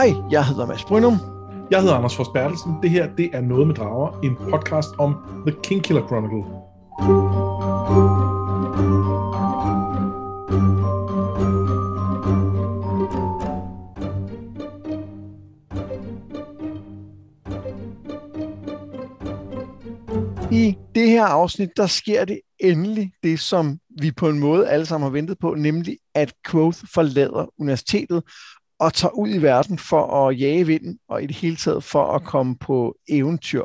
Hej, jeg hedder Mads Brynum. Jeg hedder Anders Fors Bertelsen. Det her, det er Noget med Drager, en podcast om The King Killer Chronicle. I det her afsnit, der sker det endelig det, som vi på en måde alle sammen har ventet på, nemlig at Quoth forlader universitetet og tager ud i verden for at jage vinden, og i det hele taget for at komme på eventyr.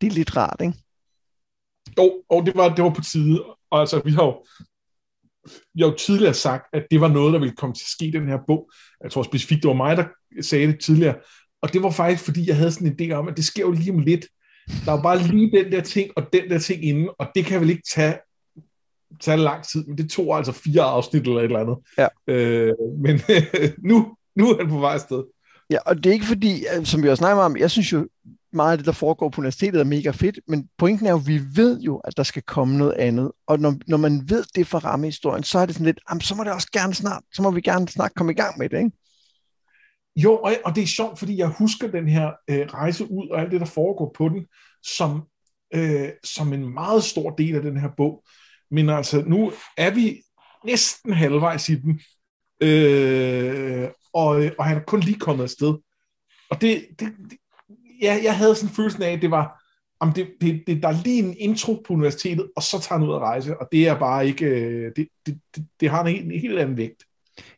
Det er lidt rart, ikke? Jo, og det var, det var på tide. Og altså, vi har jo, vi har jo tidligere sagt, at det var noget, der ville komme til at ske i den her bog. Jeg tror specifikt, det var mig, der sagde det tidligere. Og det var faktisk, fordi jeg havde sådan en idé om, at det sker jo lige om lidt. Der er bare lige den der ting, og den der ting inden, og det kan vel ikke tage, tage lang tid, men det tog altså fire afsnit eller et eller andet. Ja. Øh, men nu, nu er han på vej afsted. Ja, og det er ikke fordi, øh, som vi også snakker om, jeg synes jo, meget af det, der foregår på universitetet, er mega fedt, men pointen er jo, at vi ved jo, at der skal komme noget andet. Og når, når man ved det fra rammehistorien, så er det sådan lidt, så må det også gerne snart, så må vi gerne snart komme i gang med det, ikke? Jo, og, og det er sjovt, fordi jeg husker den her øh, rejse ud og alt det, der foregår på den, som, øh, som en meget stor del af den her bog. Men altså, nu er vi næsten halvvejs i den, øh, og, øh, og han er kun lige kommet afsted. Og det, det, det ja, jeg havde sådan en følelse af, at det var, om det, det, det, der er lige en intro på universitetet, og så tager han ud at rejse, og det er bare ikke, øh, det, det, det, det har en helt, en helt anden vægt.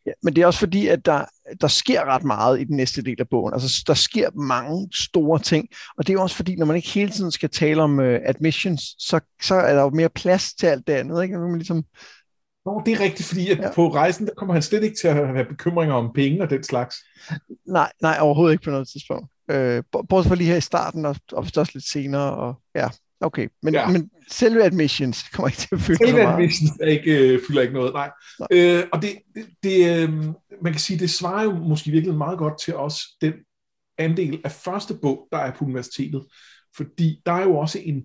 Ja, men det er også fordi, at der, der sker ret meget i den næste del af bogen. Altså, der sker mange store ting, og det er også fordi, når man ikke hele tiden skal tale om uh, admissions, så, så er der jo mere plads til alt det andet. Ikke? Man ligesom... Nå, det er rigtigt, fordi at ja. på rejsen, der kommer han slet ikke til at have bekymringer om penge og den slags. Nej, nej, overhovedet ikke på noget tidspunkt. Øh, bortset fra lige her i starten, og, og også lidt senere, og ja, okay. Men, ja. men selve admissions kommer ikke til at fylde Selve admissions er ikke, øh, fylder ikke noget, nej. nej. Øh, og det, det, det øh, man kan sige, det svarer jo måske virkelig meget godt til os, den andel af første bog, der er på universitetet. Fordi der er jo også en,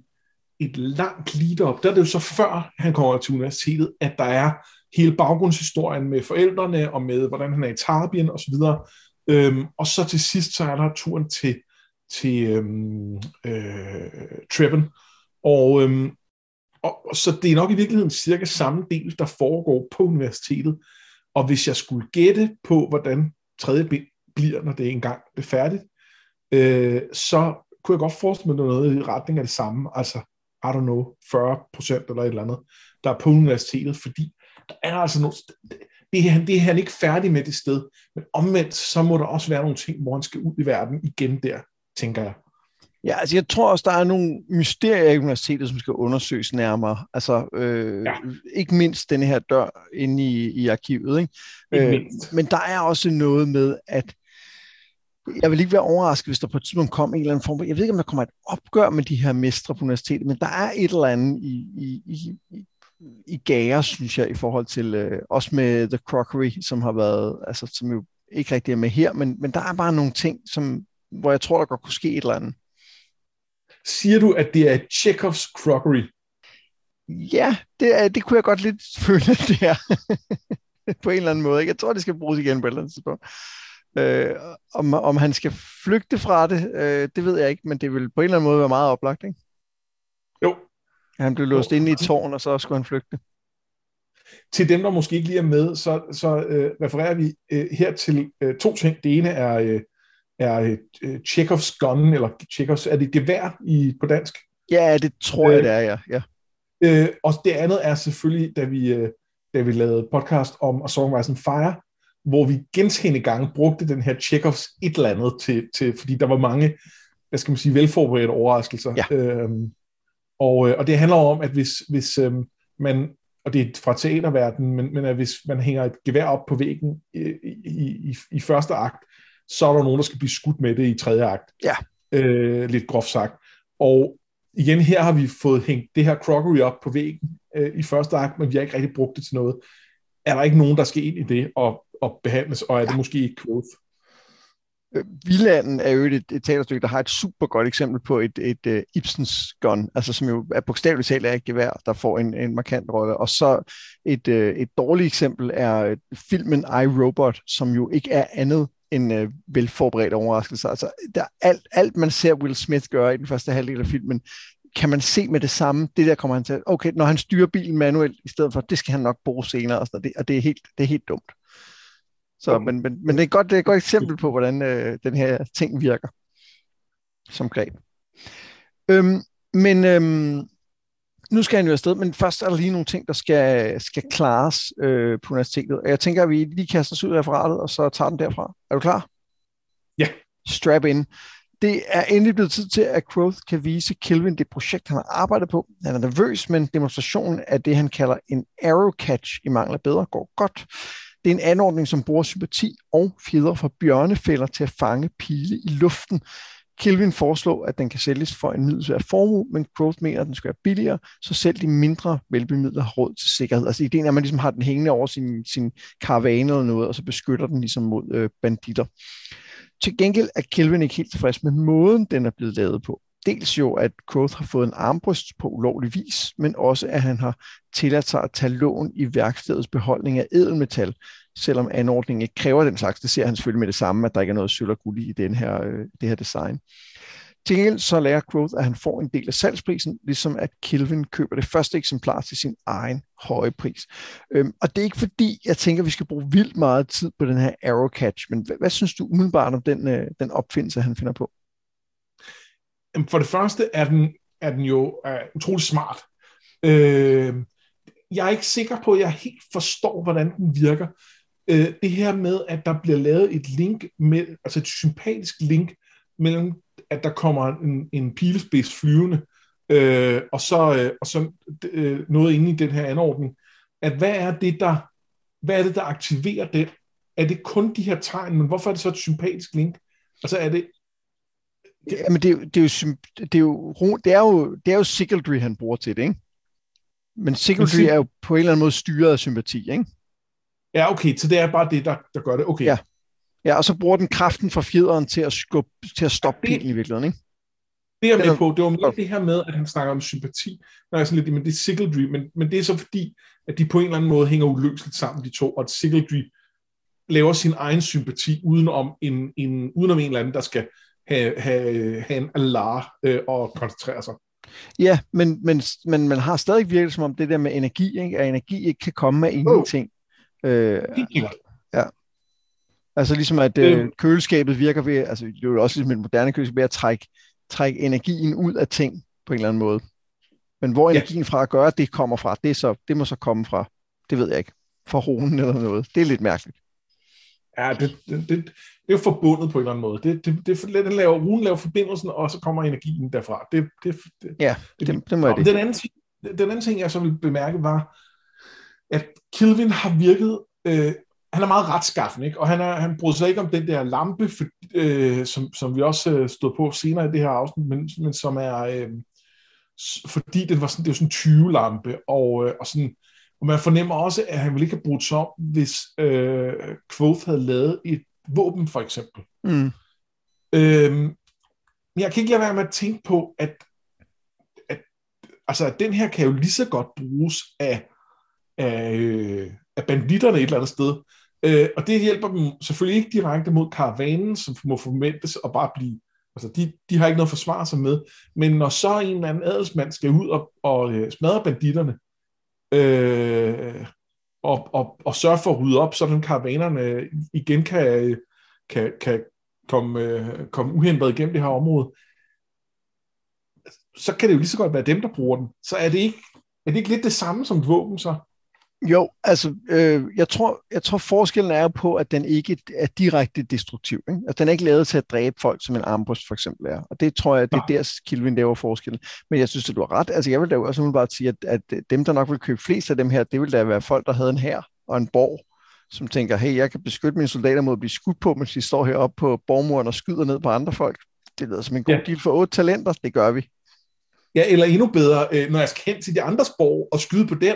et langt lead-up. Der er det jo så før, han kommer til universitetet, at der er hele baggrundshistorien med forældrene, og med hvordan han er i Tarbien osv., Øhm, og så til sidst, så er der turen til, til øhm, øh, Treven. Og, øhm, og, og så det er nok i virkeligheden cirka samme del, der foregår på universitetet. Og hvis jeg skulle gætte på, hvordan tredje bind bliver, når det engang er færdigt, øh, så kunne jeg godt forestille mig noget i retning af det samme. Altså, i don't know, 40 procent eller et eller andet, der er på universitetet, fordi der er altså nogle, det er, det er han ikke færdig med det sted. Men omvendt, så må der også være nogle ting, hvor han skal ud i verden igen der, tænker jeg. Ja, altså jeg tror også, der er nogle mysterier i universitetet, som skal undersøges nærmere. Altså øh, ja. ikke mindst den her dør inde i, i arkivet. Ikke? Ikke øh, men der er også noget med, at jeg vil ikke være overrasket, hvis der på et tidspunkt kom en eller anden form. Jeg ved ikke, om der kommer et opgør med de her mestre på universitetet, men der er et eller andet i, i, i, i gære, synes jeg, i forhold til øh, også med The Crockery, som har været, altså som jo ikke rigtig er med her, men, men der er bare nogle ting, som, hvor jeg tror, der godt kunne ske et eller andet. Siger du, at det er Chekhovs Crockery? Ja, det, er, det kunne jeg godt lidt føle, det er. på en eller anden måde. Jeg tror, det skal bruges igen på et eller andet tidspunkt. Øh, om, om han skal flygte fra det, øh, det ved jeg ikke, men det vil på en eller anden måde være meget oplagt, ikke? Jo, han blev låst inde i et tårn, og så skulle han flygte. Til dem, der måske ikke lige er med, så, så øh, refererer vi øh, her til øh, to ting. Det ene er, øh, er øh, Chekhovs gun, eller Chekhovs, er det gevær i, på dansk? Ja, det tror jeg, øh, det er, ja. ja. Øh, og det andet er selvfølgelig, da vi, øh, da vi lavede podcast om A Song Rise Fire, hvor vi gentagende gange brugte den her Chekhovs et eller andet til, til fordi der var mange, hvad skal man sige, velforberedte overraskelser. Ja. Øh, og, øh, og det handler om, at hvis, hvis øh, man, og det er fra teaterverdenen, men, men at hvis man hænger et gevær op på væggen i, i, i, i første akt, så er der nogen, der skal blive skudt med det i tredje akt. Ja. Øh, lidt groft sagt. Og igen, her har vi fået hængt det her crockery op på væggen øh, i første akt, men vi har ikke rigtig brugt det til noget. Er der ikke nogen, der skal ind i det og, og behandles, og er det ja. måske ikke Quoth? Villanden er jo et, et teaterstykke, der har et super godt eksempel på et, et, et uh, Ibsens gun, altså som jo er bogstaveligt talt er et gevær, der får en, en markant rolle. Og så et, uh, et dårligt eksempel er filmen I, Robot, som jo ikke er andet en øh, velforberedt overraskelse. Altså, der, alt, alt, man ser Will Smith gøre i den første halvdel af filmen, kan man se med det samme, det der kommer han til, okay, når han styrer bilen manuelt, i stedet for, det skal han nok bruge senere, og, det, og det, er helt, det er helt dumt. Så, men, men, men det, er godt, det er et godt eksempel på, hvordan øh, den her ting virker som greb. Øhm, men øhm, nu skal han jo afsted, men først er der lige nogle ting, der skal, skal klares øh, på universitetet. Og jeg tænker, at vi lige kaster os ud af referatet, og så tager den derfra. Er du klar? Ja. Strap in. Det er endelig blevet tid til, at Growth kan vise Kelvin det projekt, han har arbejdet på. Han er nervøs, men demonstrationen af det, han kalder en arrow catch i mangler bedre, går godt. Det er en anordning, som bruger sympati og fjeder fra bjørnefælder til at fange pile i luften. Kelvin foreslår, at den kan sælges for en middelsvær formue, men Growth mener, at den skal være billigere, så selv de mindre velbemidlede har råd til sikkerhed. Altså ideen er, at man ligesom har den hængende over sin, sin karavane eller noget, og så beskytter den ligesom mod øh, banditter. Til gengæld er Kelvin ikke helt tilfreds med måden, den er blevet lavet på. Dels jo, at Growth har fået en armbryst på ulovlig vis, men også, at han har tilladt sig at tage lån i værkstedets beholdning af edelmetal, selvom anordningen ikke kræver den slags. Det ser han selvfølgelig med det samme, at der ikke er noget sølv og guld i den her, øh, det her design. Til gengæld så lærer Growth, at han får en del af salgsprisen, ligesom at Kelvin køber det første eksemplar til sin egen høje pris. Øhm, og det er ikke fordi, jeg tænker, at vi skal bruge vildt meget tid på den her arrow catch, men hvad, hvad synes du umiddelbart om den, øh, den opfindelse, han finder på? For det første er den, er den jo er utrolig smart. Øh, jeg er ikke sikker på, at jeg helt forstår, hvordan den virker. Øh, det her med, at der bliver lavet et link, med, altså et sympatisk link mellem at der kommer en, en pilespids flyvende, øh, og så, øh, og så øh, noget inde i den her anordning, at hvad er det, der, hvad er det, der aktiverer den? Er det kun de her tegn, men hvorfor er det så et sympatisk link? Altså er det... Ja, men det, er, det, er jo, det, er jo, det er jo, det er jo Sigildry, han bruger til det, ikke? Men Sigildry er jo på en eller anden måde styret af sympati, ikke? Ja, okay, så det er bare det, der, der gør det. Okay. Ja. Ja, og så bruger den kraften fra fjederen til at, skubbe, til at stoppe ja, det, bilen i virkeligheden, ikke? Det er med på. Det var mere det her med, at han snakker om sympati. Når jeg sådan lidt, men det er Sigildry, men, men det er så fordi, at de på en eller anden måde hænger uløseligt sammen, de to, og at Sigildry laver sin egen sympati udenom en, en, udenom en eller anden, der skal have, have, have en alar øh, og koncentrere sig. Ja, men, men, men man har stadig virket som om det der med energi, ikke? at energi ikke kan komme af ingenting. Oh. Øh, ja. Altså ligesom at øh, køleskabet virker ved, altså det er jo også ligesom et moderne køleskab, ved at trække, trække energien ud af ting på en eller anden måde. Men hvor ja. energien fra at gøre, det kommer fra, det, er så, det må så komme fra, det ved jeg ikke, fra ronen eller noget. Det er lidt mærkeligt. Ja, det, det, det, det er jo forbundet på en eller anden måde. Det, det, det, den laver, runen laver forbindelsen, og så kommer energien derfra. Det, det, det, ja, det, det, det må jeg det. Den anden, ting, den anden ting, jeg så vil bemærke, var, at Kelvin har virket øh, han er meget retskaffen, ikke? og han, er, han bryder sig ikke om den der lampe, for, øh, som, som vi også øh, stod på senere i det her afsnit, men, men som er, øh, fordi den var sådan, det var sådan en 20-lampe, og, øh, og, sådan, og man fornemmer også, at han ville ikke have brudt sig om, hvis øh, Quoth havde lavet et våben, for eksempel. Mm. Øh, men jeg kan ikke lade være med at tænke på, at, at, altså, at den her kan jo lige så godt bruges af, af, øh, af banditterne et eller andet sted. Øh, og det hjælper dem selvfølgelig ikke direkte mod karavanen, som må forventes at bare blive Altså, de, de har ikke noget at forsvare sig med. Men når så en eller anden adelsmand skal ud og, og øh, smadre banditterne, øh, og, og, og sørge for at rydde op, så den karavanerne igen kan, kan, kan komme, øh, komme uhindret igennem det her område, så kan det jo lige så godt være dem, der bruger den. Så er det ikke, er det ikke lidt det samme som et våben så? Jo, altså, øh, jeg, tror, jeg tror forskellen er på, at den ikke er direkte destruktiv. Ikke? Altså, den er ikke lavet til at dræbe folk, som en armbrust for eksempel er. Og det tror jeg, det er der, Kilvin laver forskellen. Men jeg synes, at du har ret. Altså, jeg vil da også bare sige, at, at dem, der nok vil købe flest af dem her, det vil da være folk, der havde en her og en borg, som tænker, hey, jeg kan beskytte mine soldater mod at blive skudt på, mens de står heroppe på borgmuren og skyder ned på andre folk. Det lyder som en god ja. deal for otte talenter. Det gør vi. Ja, eller endnu bedre, øh, når jeg skal hen til de andres borg og skyde på den,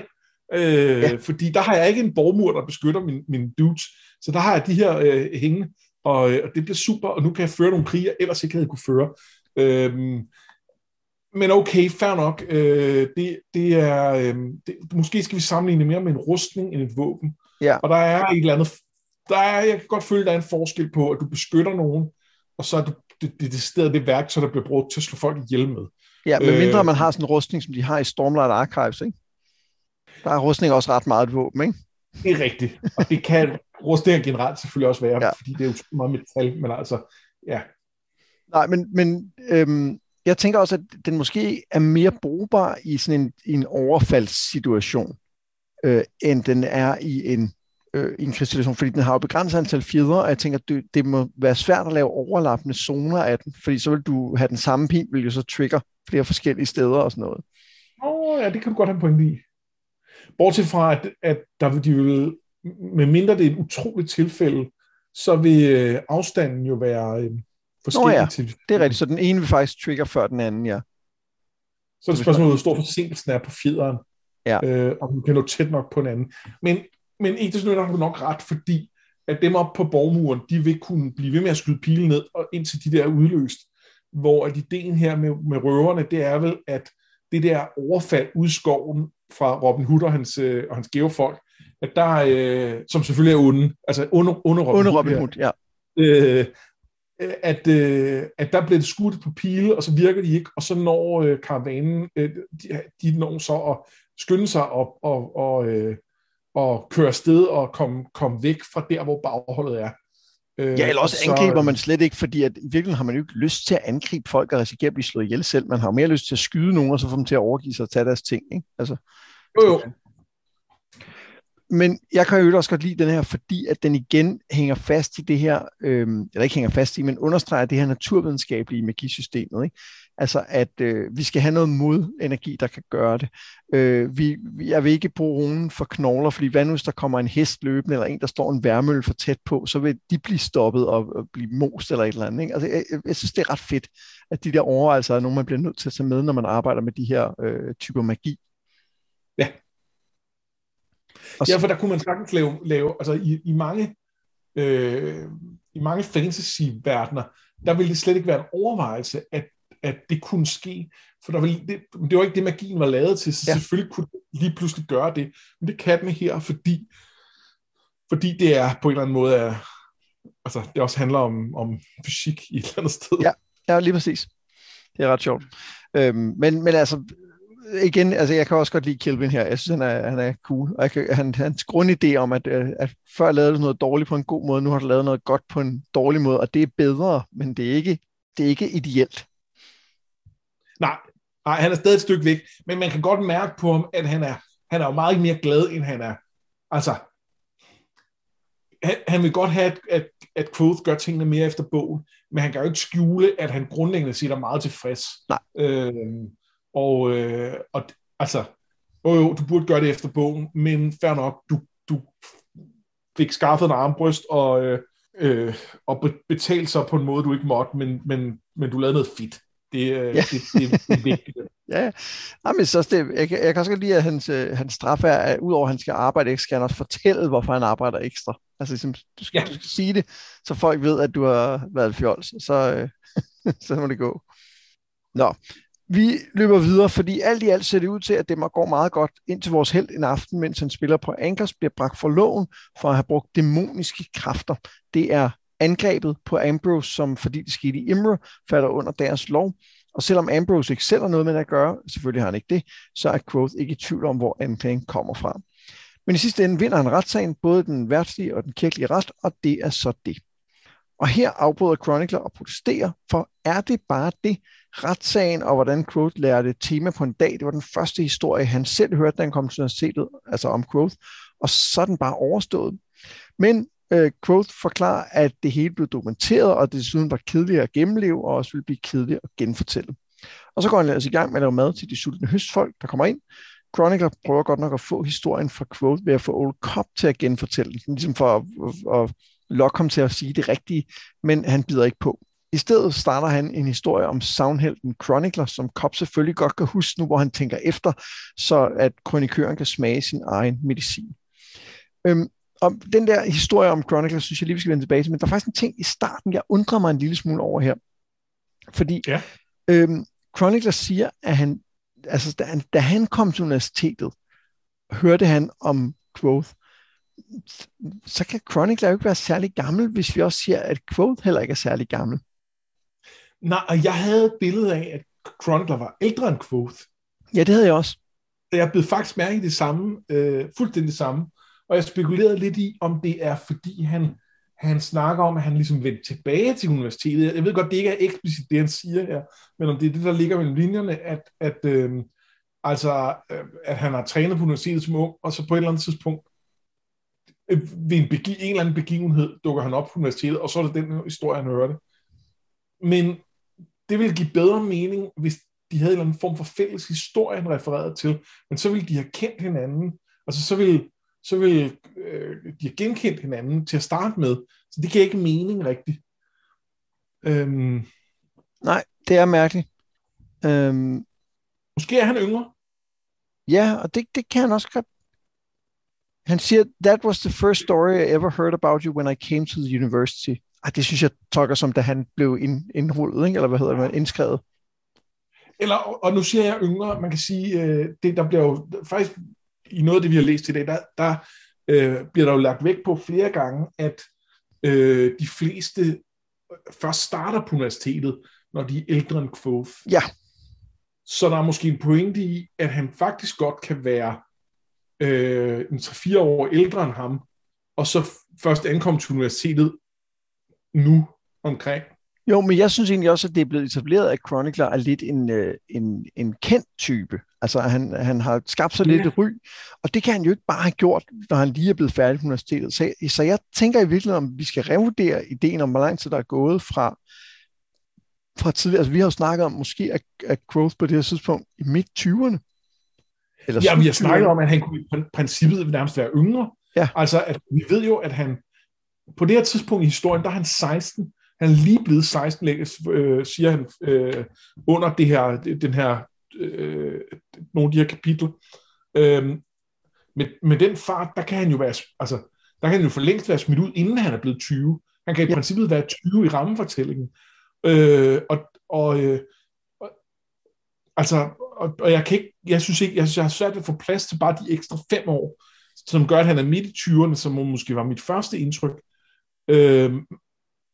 Øh, ja. Fordi der har jeg ikke en borgmur, der beskytter min, min dudes. Så der har jeg de her øh, hænge, og, øh, og det bliver super, og nu kan jeg føre nogle krige, jeg ellers ikke havde kunne føre. Øh, men okay, fair nok. Øh, det, det er, øh, det, måske skal vi sammenligne mere med en rustning end et våben. Ja. Og der er et eller andet der er, jeg kan godt føle, der er en forskel på, at du beskytter nogen, og så er du det, det, det sted det værktøj, der bliver brugt til at slå folk ihjel med. Ja, men mindre øh, man har sådan en rustning, som de har i Stormlight Archives, ikke? Der er rustning også ret meget et våben, ikke? Det er rigtigt, og det kan rustninger generelt selvfølgelig også være, ja. fordi det er jo meget metal, men altså, ja. Nej, men, men øhm, jeg tænker også, at den måske er mere brugbar i sådan en, i en overfaldssituation, øh, end den er i en, øh, i en krigssituation, fordi den har jo begrænset antal fjeder, og jeg tænker, det, det må være svært at lave overlappende zoner af den, fordi så vil du have den samme pin, vil jo så trigger flere forskellige steder og sådan noget. Åh oh, ja, det kan du godt have en point i. Bortset fra, at, at der vil de vil, med mindre det er et utroligt tilfælde, så vil øh, afstanden jo være øh, forskellig. Nå ja, til. det er rigtigt. Så den ene vil faktisk trigger før den anden, ja. Så er det spørgsmålet, hvor stor forsinkelsen er på fjederen. Ja. Øh, om du kan nå tæt nok på en anden. Men, men ikke det har du nok ret, fordi at dem op på borgmuren, de vil kunne blive ved med at skyde pilen ned, og indtil de der er udløst. Hvor at ideen her med, med røverne, det er vel, at det der overfald ud skoven fra Robin Hood og hans, øh, og hans geofolk, at der, øh, som selvfølgelig er onde, altså under, under Robin, under Robin Hood, ja. Øh, at, øh, at der bliver det skudt på pile, og så virker de ikke, og så når øh, karavanen, øh, de, de når så at skynde sig op og, og, øh, og køre sted og komme kom væk fra der, hvor bagholdet er. Øh, ja, eller også så, angriber man slet ikke, fordi at i virkeligheden har man jo ikke lyst til at angribe folk og risikere at blive slået ihjel selv. Man har jo mere lyst til at skyde nogen, og så få dem til at overgive sig og tage deres ting. Ikke? Altså, jo, jo men jeg kan jo også godt lide den her, fordi at den igen hænger fast i det her, øh, eller ikke hænger fast i, men understreger det her naturvidenskabelige magisystemet. Ikke? Altså, at øh, vi skal have noget modenergi, der kan gøre det. Øh, vi, jeg vil ikke bruge runen for knogler, fordi hvad nu, hvis der kommer en hest løbende, eller en, der står en værmølle for tæt på, så vil de blive stoppet og, og blive most eller et eller andet. Ikke? Altså, jeg, jeg synes, det er ret fedt, at de der overvejelser er nogle, man bliver nødt til at tage med, når man arbejder med de her øh, typer magi. Ja, Ja, for der kunne man sagtens lave, lave altså i, i mange, øh, i mange fantasy-verdener, der ville det slet ikke være en overvejelse, at, at det kunne ske, for der ville, det, det var ikke det, magien var lavet til, så ja. selvfølgelig kunne det lige pludselig gøre det, men det kan den her, fordi, fordi det er på en eller anden måde, er, altså det også handler om, om fysik i et eller andet sted. Ja, ja lige præcis. Det er ret sjovt. Øhm, men, men altså, igen, altså jeg kan også godt lide Kelvin her. Jeg synes, han er, han er cool. Og jeg kan, han, hans grundidé om, at, øh, at før lavede du noget dårligt på en god måde, nu har du lavet noget godt på en dårlig måde, og det er bedre, men det er ikke, det er ikke ideelt. Nej, nej, han er stadig et stykke væk, men man kan godt mærke på ham, at han er, han er jo meget mere glad, end han er. Altså, han, han vil godt have, at, at, at Quoth gør tingene mere efter bogen, men han kan jo ikke skjule, at han grundlæggende siger, er meget tilfreds. Nej. Øh, og, øh, og altså, jo jo, du burde gøre det efter bogen, men fair nok, du, du fik skaffet en armbryst og, øh, øh, og betalt sig på en måde, du ikke måtte, men, men, men du lavede noget fedt. Det, øh, ja. det, det, det er vigtigt. ja, ja. men så det, jeg, jeg kan også godt lide, at hans, øh, hans straf er, at udover at han skal arbejde ekstra, skal han også fortælle, hvorfor han arbejder ekstra. Altså, ligesom, du, skal, ja. du skal sige det, så folk ved, at du har været fjols. Så, øh, så må det gå. Nå, vi løber videre, fordi alt i alt ser det ud til, at det går meget godt ind til vores held en aften, mens han spiller på Ankers, bliver bragt for loven for at have brugt dæmoniske kræfter. Det er angrebet på Ambrose, som fordi det skete i Imre, falder under deres lov. Og selvom Ambrose ikke selv har noget med det at gøre, selvfølgelig har han ikke det, så er Quoth ikke i tvivl om, hvor anklagen kommer fra. Men i sidste ende vinder han retssagen, både den værtslige og den kirkelige rest, og det er så det. Og her afbryder Chronicler og protesterer, for er det bare det? Retssagen og hvordan Quoth lærte tema på en dag, det var den første historie, han selv hørte, da han kom til universitetet, altså om Quoth, og så er den bare overstået. Men øh, Growth forklarer, at det hele blev dokumenteret, og det desuden var kedeligt at gennemleve, og også ville blive kedeligt at genfortælle. Og så går han ellers i gang med at lave mad til de sultne høstfolk, der kommer ind. Chronicler prøver godt nok at få historien fra Quote ved at få Old Cop til at genfortælle den, ligesom for at, at, at lokke ham til at sige det rigtige, men han bider ikke på. I stedet starter han en historie om savnhelten Chronicler, som Cobb selvfølgelig godt kan huske nu, hvor han tænker efter, så at kronikøren kan smage sin egen medicin. Øhm, og den der historie om Chronicler, synes jeg lige, vi skal vende tilbage til, men der er faktisk en ting i starten, jeg undrer mig en lille smule over her. Fordi ja. øhm, Chronicler siger, at han, altså, da, han, da han kom til universitetet, hørte han om Quoth, så kan Chronicler jo ikke være særlig gammel, hvis vi også siger, at Quote heller ikke er særlig gammel. Nej, og jeg havde et billede af, at Chronicler var ældre end Quoth. Ja, det havde jeg også. Jeg blev faktisk mærke i det samme, øh, fuldstændig det samme. Og jeg spekulerede lidt i, om det er, fordi han, han snakker om, at han ligesom vendte tilbage til universitetet. Jeg ved godt, det ikke er eksplicit det, han siger her, men om det er det, der ligger mellem linjerne, at, at, øh, altså, øh, at han har trænet på universitetet som ung, og så på et eller andet tidspunkt øh, ved en, begi- en eller anden begivenhed dukker han op på universitetet, og så er det den historie, han hørte. Men det ville give bedre mening, hvis de havde en eller anden form for fælles historie, han refererede til, men så ville de have kendt hinanden, altså så ville, så ville øh, de have genkendt hinanden til at starte med, så det giver ikke mening rigtigt. Øhm, Nej, det er mærkeligt. Øhm, måske er han yngre. Ja, og det, det kan han også godt. Han siger, that was the first story I ever heard about you when I came to the university. Ej, det synes jeg tolker som, da han blev ind, indrullet, ikke? eller hvad hedder det, indskrevet. Eller, og nu siger jeg yngre, man kan sige, øh, det der bliver jo faktisk i noget af det, vi har læst i dag, der, der øh, bliver der jo lagt vægt på flere gange, at øh, de fleste først starter på universitetet, når de er ældre end Quoth. Ja. Så der er måske en pointe i, at han faktisk godt kan være øh, en 3-4 år ældre end ham, og så først ankomme til universitetet nu omkring. Jo, men jeg synes egentlig også, at det er blevet etableret, at Chronicler er lidt en, øh, en, en kendt type. Altså, han, han har skabt sig ja. lidt ry, og det kan han jo ikke bare have gjort, når han lige er blevet færdig på universitetet. Så, så jeg tænker i virkeligheden, om vi skal revurdere ideen om, hvor lang tid der er gået fra, fra tidligere. Altså, vi har jo snakket om måske at, at Growth på det her tidspunkt i midt-20'erne. Eller ja, vi har snakket om, at han kunne i princippet nærmest være yngre. Ja. Altså, at vi ved jo, at han på det her tidspunkt i historien, der er han 16. Han er lige blevet 16, øh, siger han, øh, under det her, den her, øh, nogle af de her kapitler. Øh, med, med den fart, der kan han jo være, altså, der kan han jo for længst være smidt ud, inden han er blevet 20. Han kan i ja. princippet være 20 i rammefortællingen. Øh, og, og, øh, og, altså, og, og jeg kan ikke, jeg synes ikke, jeg, synes, jeg har svært at få plads til bare de ekstra fem år, som gør, at han er midt i 20'erne, som måske var mit første indtryk. Øh,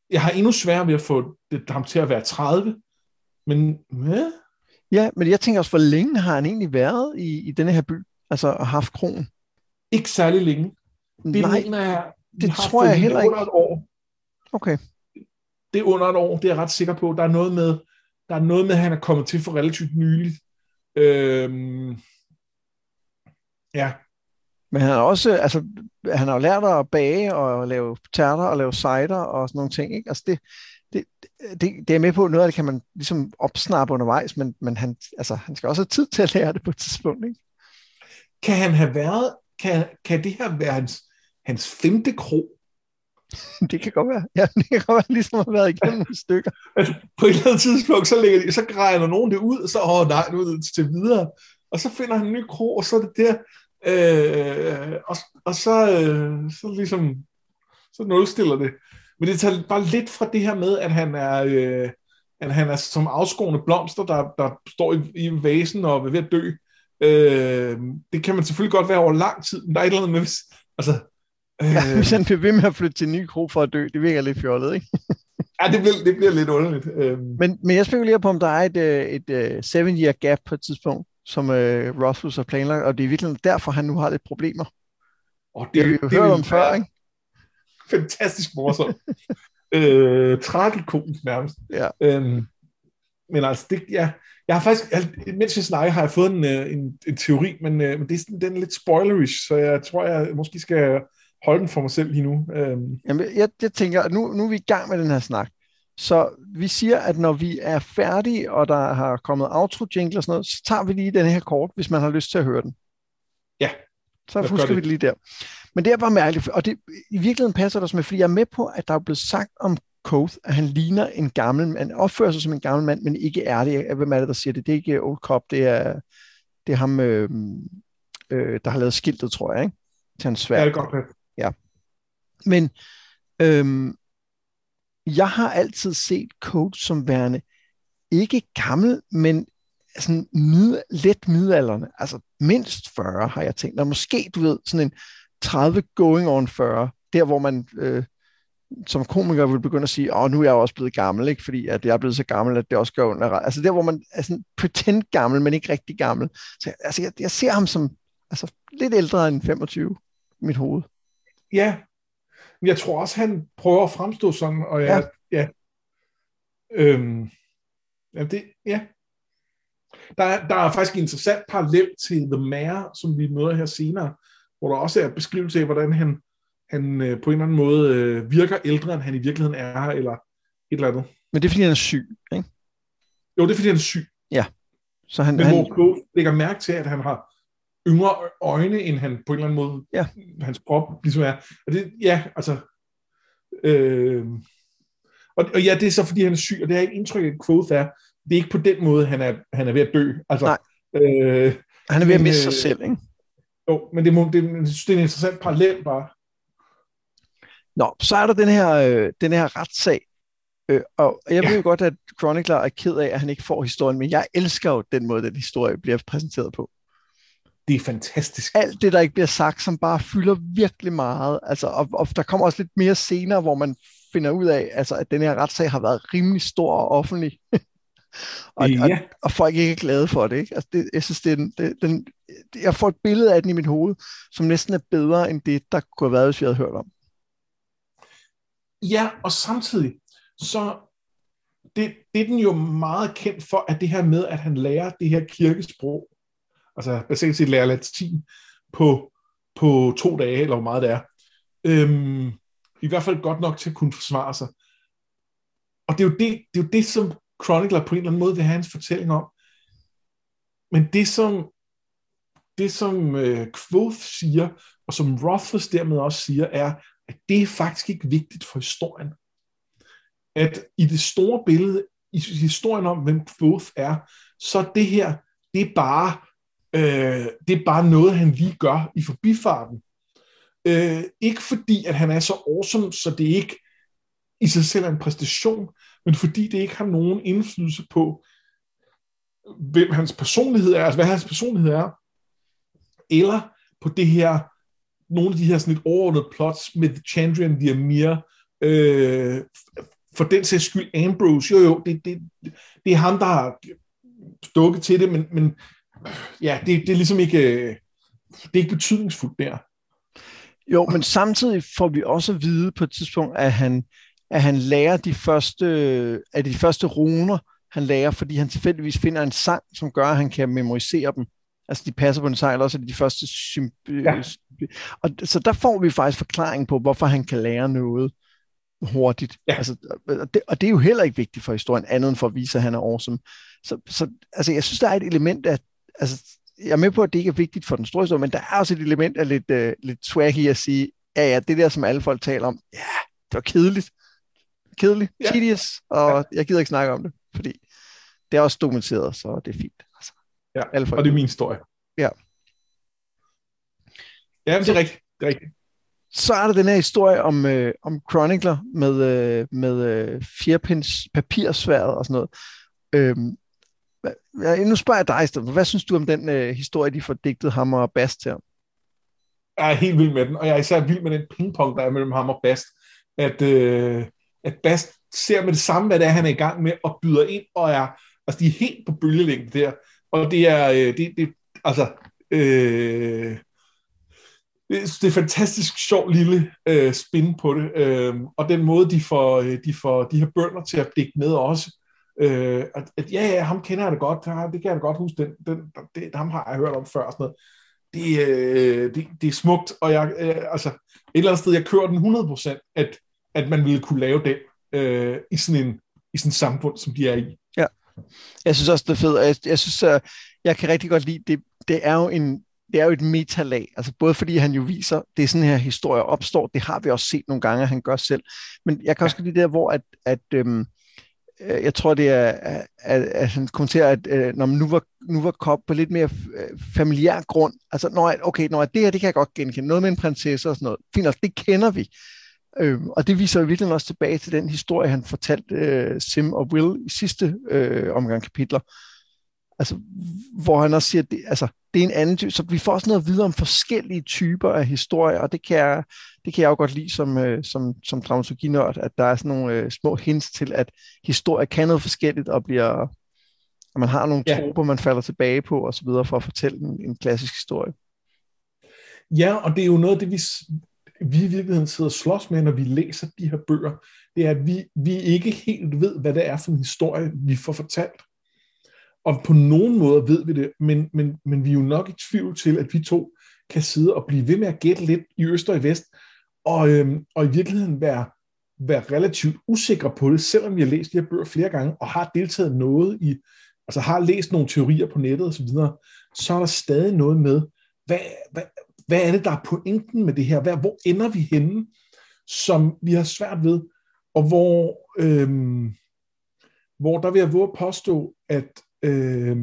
jeg har endnu sværere ved at få det, ham til at være 30, men hvad? Ja, men jeg tænker også, hvor længe har han egentlig været i, i denne her by, altså haft kronen? Ikke særlig længe. Det Nej, mener jeg, det tror jeg heller ikke. Under et år. Okay. Det er under et år, det er jeg ret sikker på. Der er noget med, der er noget med, at han er kommet til for relativt nyligt. Øhm, ja, men han har også, altså, han har jo lært at bage og lave tærter og lave cider og sådan nogle ting, ikke? Altså det, det, det, det er med på, noget af det kan man ligesom opsnappe undervejs, men, men han, altså, han skal også have tid til at lære det på et tidspunkt, ikke? Kan han have været, kan, kan det her være hans, hans femte kro? det kan godt være. Ja, det kan godt være, ligesom har været igennem nogle stykker. Altså, på et eller andet tidspunkt, så, lægger de, så grejer nogen det ud, og så, åh nej, nu er det til videre. Og så finder han en ny kro, og så er det der, Øh, og, og så, øh, så ligesom, så nulstiller det. Men det tager bare lidt fra det her med, at han er, øh, at han er som afskående blomster, der, der står i, i vasen og er ved at dø. Øh, det kan man selvfølgelig godt være over lang tid, men der er et eller andet med, altså, øh, ja, hvis han bliver ved med at flytte til en ny kro for at dø, det virker lidt fjollet, ikke? ja, det bliver, det bliver lidt underligt. Øh. Men, men jeg spekulerer på, om der er et, øh, et, et uh, seven year gap på et tidspunkt, som øh, Rothfuss har planlagt, og det er virkelig derfor, han nu har lidt problemer. Og det, det vi jo det hørt om før, ikke? Fantastisk morsomt. øh, tragikomisk nærmest. Ja. Øhm, men altså, det, ja, jeg har faktisk, jeg, mens jeg snakker, har jeg fået en, øh, en, en teori, men, øh, men det er sådan, den er lidt spoilerish, så jeg tror, jeg måske skal holde den for mig selv lige nu. Øhm. Jamen, jeg, jeg tænker, at nu, nu er vi i gang med den her snak. Så vi siger, at når vi er færdige, og der har kommet outro jingle og sådan noget, så tager vi lige den her kort, hvis man har lyst til at høre den. Ja. Så husker vi det lige der. Men det er bare mærkeligt, og det, i virkeligheden passer det også med, fordi jeg er med på, at der er blevet sagt om Koth, at han ligner en gammel mand, opfører sig som en gammel mand, men ikke er det. Hvem er det, der siger det? Det er ikke Old Cop, det er, det er ham, øh, øh, der har lavet skiltet, tror jeg, ikke? Til hans svær. Ja, det er godt. Ja. Men øh, jeg har altid set coach som værende ikke gammel, men sådan mid, let midalderne. Altså mindst 40 har jeg tænkt. Og måske, du ved, sådan en 30 going on 40, der hvor man øh, som komiker vil begynde at sige, åh, nu er jeg også blevet gammel, ikke? fordi at jeg er blevet så gammel, at det også gør under. Altså der, hvor man er sådan pretend gammel, men ikke rigtig gammel. Så altså, jeg, jeg ser ham som altså, lidt ældre end 25 i mit hoved. Ja, jeg tror også, han prøver at fremstå sådan, og jeg, ja. ja. Øhm, ja, det, ja. Der er, der er faktisk en interessant parallel til The Mayor, som vi møder her senere, hvor der også er beskrivelse af, hvordan han, han øh, på en eller anden måde øh, virker ældre, end han i virkeligheden er, eller et eller andet. Men det er, fordi han er syg, ikke? Jo, det er, fordi han er syg. Ja. Så han, Men han... hvor Claude lægger mærke til, at han har yngre øjne, end han på en eller anden måde, ja. hans krop ligesom er. Og det, ja, altså... Øh, og, og ja, det er så, fordi han er syg, og det er ikke indtryk at Quoth er, det er ikke på den måde, han er, han er ved at dø. Altså, Nej. Øh, han er ved at miste sig selv, ikke? Jo, men det, må, det, det er en interessant parallel bare. Nå, så er der den her, øh, den her retssag, øh, og jeg ja. ved jo godt, at Chronicler er ked af, at han ikke får historien, men jeg elsker jo den måde, den historie bliver præsenteret på. Det er fantastisk. Alt det, der ikke bliver sagt, som bare fylder virkelig meget. Altså, og, og der kommer også lidt mere senere, hvor man finder ud af, altså, at den her retssag har været rimelig stor og offentlig. og, ja. og, og folk ikke er glade for det. Ikke? Altså, det jeg synes, det er den, det, den, jeg får et billede af den i mit hoved, som næsten er bedre end det, der kunne have været, hvis vi havde hørt om. Ja, og samtidig, så det, det er den jo meget kendt for, at det her med, at han lærer det her kirkesprog, altså basalt set lærer latin på, på to dage, eller hvor meget det er, øhm, i hvert fald godt nok til at kunne forsvare sig. Og det er jo det, det, er jo det som Chronicler på en eller anden måde vil have hans fortælling om. Men det som, det som øh, Quoth siger, og som Rothfuss dermed også siger, er, at det er faktisk ikke vigtigt for historien. At i det store billede, i historien om, hvem Quoth er, så det her, det er bare, øh, det er bare noget, han lige gør i forbifarten. Øh, ikke fordi, at han er så awesome, så det ikke i sig selv er en præstation, men fordi det ikke har nogen indflydelse på, hvem hans personlighed er, altså hvad hans personlighed er, eller på det her, nogle af de her sådan lidt overordnede plots med The Chandrian Diamir, øh, for den sags skyld Ambrose, jo jo, det, det, det er ham, der har dukket til det, men, men ja, det, det er ligesom ikke, det er ikke betydningsfuldt der. Jo, men samtidig får vi også at vide på et tidspunkt, at han, at han lærer de første, af de første runer, han lærer, fordi han tilfældigvis finder en sang, som gør, at han kan memorisere dem. Altså, de passer på en eller også er det de første symb- ja. og Så der får vi faktisk forklaring på, hvorfor han kan lære noget hurtigt. Ja. Altså, og, det, og det er jo heller ikke vigtigt for historien, andet end for at vise, at han er awesome. Så, så altså, jeg synes, der er et element af, altså, jeg er med på, at det ikke er vigtigt for den store historie, men der er også et element af lidt, uh, lidt swag i at sige, ja, ja, det der, som alle folk taler om, ja, det var kedeligt. Kedeligt, ja. tedious, og ja. jeg gider ikke snakke om det, fordi det er også dokumenteret, så det er fint. Altså, ja, alle folk. og det er min historie. Ja. Ja, det er rigtigt. Det er rigtigt. Så er der den her historie om, øh, om Chronicler med, øh, med øh, fjerpins papirsværet og sådan noget. Øhm, Ja, nu spørger jeg dig, Hvad synes du om den øh, historie, de får digtet ham og Bast her? Jeg er helt vild med den, og jeg er især vild med den pingpong, der er mellem ham og Bast. At, øh, at Bast ser med det samme, hvad det er, han er i gang med, og byder ind, og er, altså de er helt på bølgelængde der. Og det er, øh, det, det, altså, øh, det er fantastisk sjov lille øh, spin på det, øh, og den måde, de får, øh, de får de her bønder til at dække med også, Øh, at, at ja, ja, ham kender jeg det godt, det kan jeg da godt huske, den, den, det, ham har jeg hørt om før. Sådan noget. Det, øh, det, det er smukt, og jeg, øh, altså, et eller andet sted, jeg kører den 100%, at, at man ville kunne lave den øh, i sådan en i sådan et samfund, som de er i. Ja, jeg synes også, det er fedt, jeg, jeg synes, uh, jeg kan rigtig godt lide, det, det er jo en, det er jo et metalag, altså både fordi han jo viser, det er sådan her historie opstår, det har vi også set nogle gange, at han gør selv, men jeg kan også ja. lide der, hvor at, at øhm, Øh, Øh, jeg tror, det er, at, at han kommenterer, at, at når man nu var, nu var Kop på lidt mere øh, familiær grund, altså, når, okay, når det her, det kan jeg godt genkende, noget med en prinsesse og sådan noget, fint, det kender vi. Øhm, og det viser jo virkelig også tilbage til den historie, han fortalte øh, Sim og Will i sidste øh, omgang kapitler. Altså, hvor han også siger, at det, altså, det er en anden type. Så vi får også noget at vide om forskellige typer af historier, og det kan jeg, det kan jeg jo godt lide som, øh, som, som dramaturginørd, at der er sådan nogle øh, små hints til, at historie kan noget forskelligt, og bliver, at man har nogle ja. troper, man falder tilbage på, og så videre, for at fortælle en, en klassisk historie. Ja, og det er jo noget af det, vi, vi i virkeligheden sidder og slås med, når vi læser de her bøger, det er, at vi, vi ikke helt ved, hvad det er for en historie, vi får fortalt. Og på nogen måde ved vi det, men, men, men vi er jo nok i tvivl til, at vi to kan sidde og blive ved med at gætte lidt i øst og i vest, og, øhm, og i virkeligheden være, være relativt usikre på det, selvom vi har læst de her bøger flere gange, og har deltaget noget i, altså har læst nogle teorier på nettet osv., så, så er der stadig noget med, hvad, hvad, hvad er det, der er pointen med det her? Hvad, hvor ender vi henne, som vi har svært ved, og hvor, øhm, hvor der vil jeg våge at påstå, at, øh,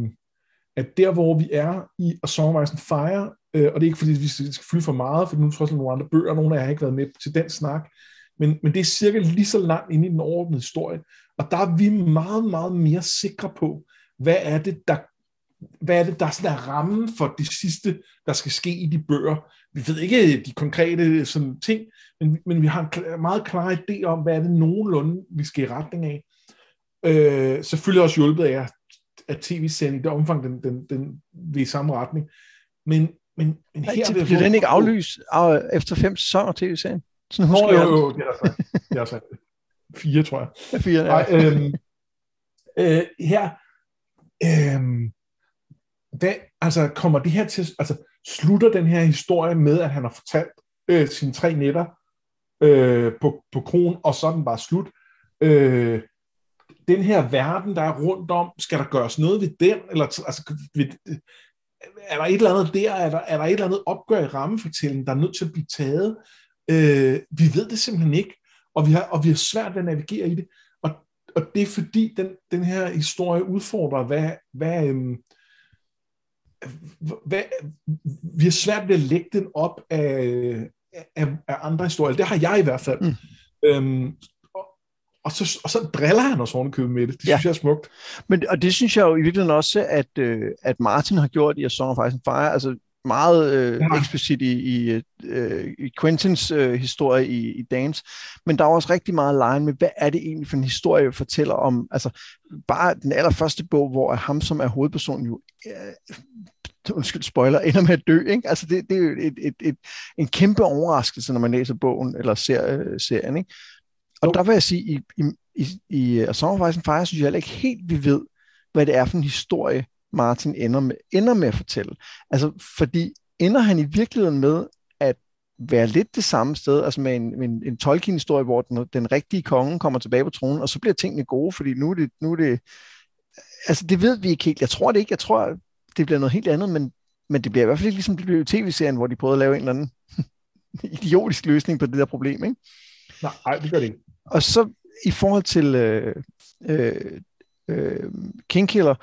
at der, hvor vi er i A Song of Ice and Fire, øh, og det er ikke fordi, vi skal fylde for meget, for nu er der nogle andre bøger, nogle af jer har ikke været med til den snak, men, men det er cirka lige så langt inde i den overordnede historie, og der er vi meget, meget mere sikre på, hvad er det, der hvad er det, der sådan er rammen for det sidste, der skal ske i de bøger. Vi ved ikke de konkrete sådan, ting, men, men vi har en meget klar idé om, hvad er det nogenlunde, vi skal i retning af. Øh, selvfølgelig også hjulpet af, at tv-serien det omfang, den, den, den vil i samme retning. Men, men, men her... Ja, bliver den ikke aflyst efter fem sæsoner tv-serien? Sådan husker Nå, jo, jo, det er sagt. Det er sagt. Fire, tror jeg. Ja, fire, ja. Ej, øhm, øh, her, øhm, hvad, altså kommer det her til, altså slutter den her historie med, at han har fortalt øh, sine tre nætter øh, på, på kronen, og så er den bare slut. Øh, den her verden, der er rundt om, skal der gøres noget ved den, eller altså, ved, er der et eller andet der, er der, er der et eller andet opgør i rammefortællingen, der er nødt til at blive taget? Øh, vi ved det simpelthen ikke, og vi har, og vi har svært ved at navigere i det, og, og det er fordi, den, den her historie udfordrer, hvad, hvad, øhm, hvad, vi har svært ved at lægge den op af, af, af andre historier. Det har jeg i hvert fald. Mm. Øhm, og, så, og så driller han os ovenikøbet med det. Det ja. synes jeg er smukt. Men, og det synes jeg jo i virkeligheden også, at, øh, at Martin har gjort i A Song of Ice and Fire. Altså meget øh, ja. eksplicit i, i, øh, i Quentins øh, historie i, i Dance, men der er også rigtig meget line med, hvad er det egentlig for en historie, jeg fortæller om, altså bare den allerførste bog, hvor ham, som er hovedpersonen, jo øh, undskyld spoiler, ender med at dø. Ikke? Altså det, det er jo et, et, et, en kæmpe overraskelse, når man læser bogen eller ser øh, serien. Ikke? Og jo. der vil jeg sige, i, i, i, i and Fire, synes jeg heller ikke helt, vi ved, hvad det er for en historie, Martin ender med, ender med at fortælle. Altså, fordi ender han i virkeligheden med at være lidt det samme sted, altså med en, en, en Tolkien-historie, hvor den, den rigtige konge kommer tilbage på tronen, og så bliver tingene gode, fordi nu er det, nu er det altså det ved vi ikke helt. Jeg tror det ikke. Jeg tror, det bliver noget helt andet, men, men det bliver i hvert fald ikke ligesom det blev tv-serien, hvor de prøvede at lave en eller anden idiotisk løsning på det der problem, ikke? Nej, det gør det ikke. Og så i forhold til øh, øh, øh, Kingkiller,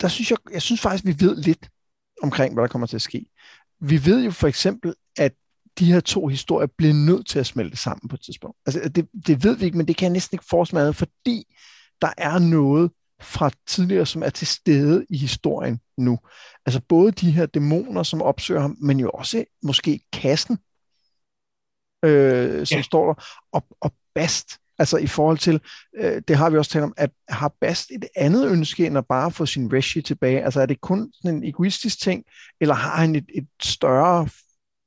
der synes jeg, jeg synes faktisk, vi ved lidt omkring, hvad der kommer til at ske. Vi ved jo for eksempel, at de her to historier bliver nødt til at smelte sammen på et tidspunkt. Altså, det, det ved vi ikke, men det kan jeg næsten ikke forestille fordi der er noget fra tidligere, som er til stede i historien nu. Altså både de her dæmoner, som opsøger ham, men jo også måske kassen, øh, som ja. står der, og, og Bast, altså i forhold til, øh, det har vi også talt om, at har Bast et andet ønske, end at bare få sin Reshi tilbage? Altså er det kun sådan en egoistisk ting, eller har han et, et større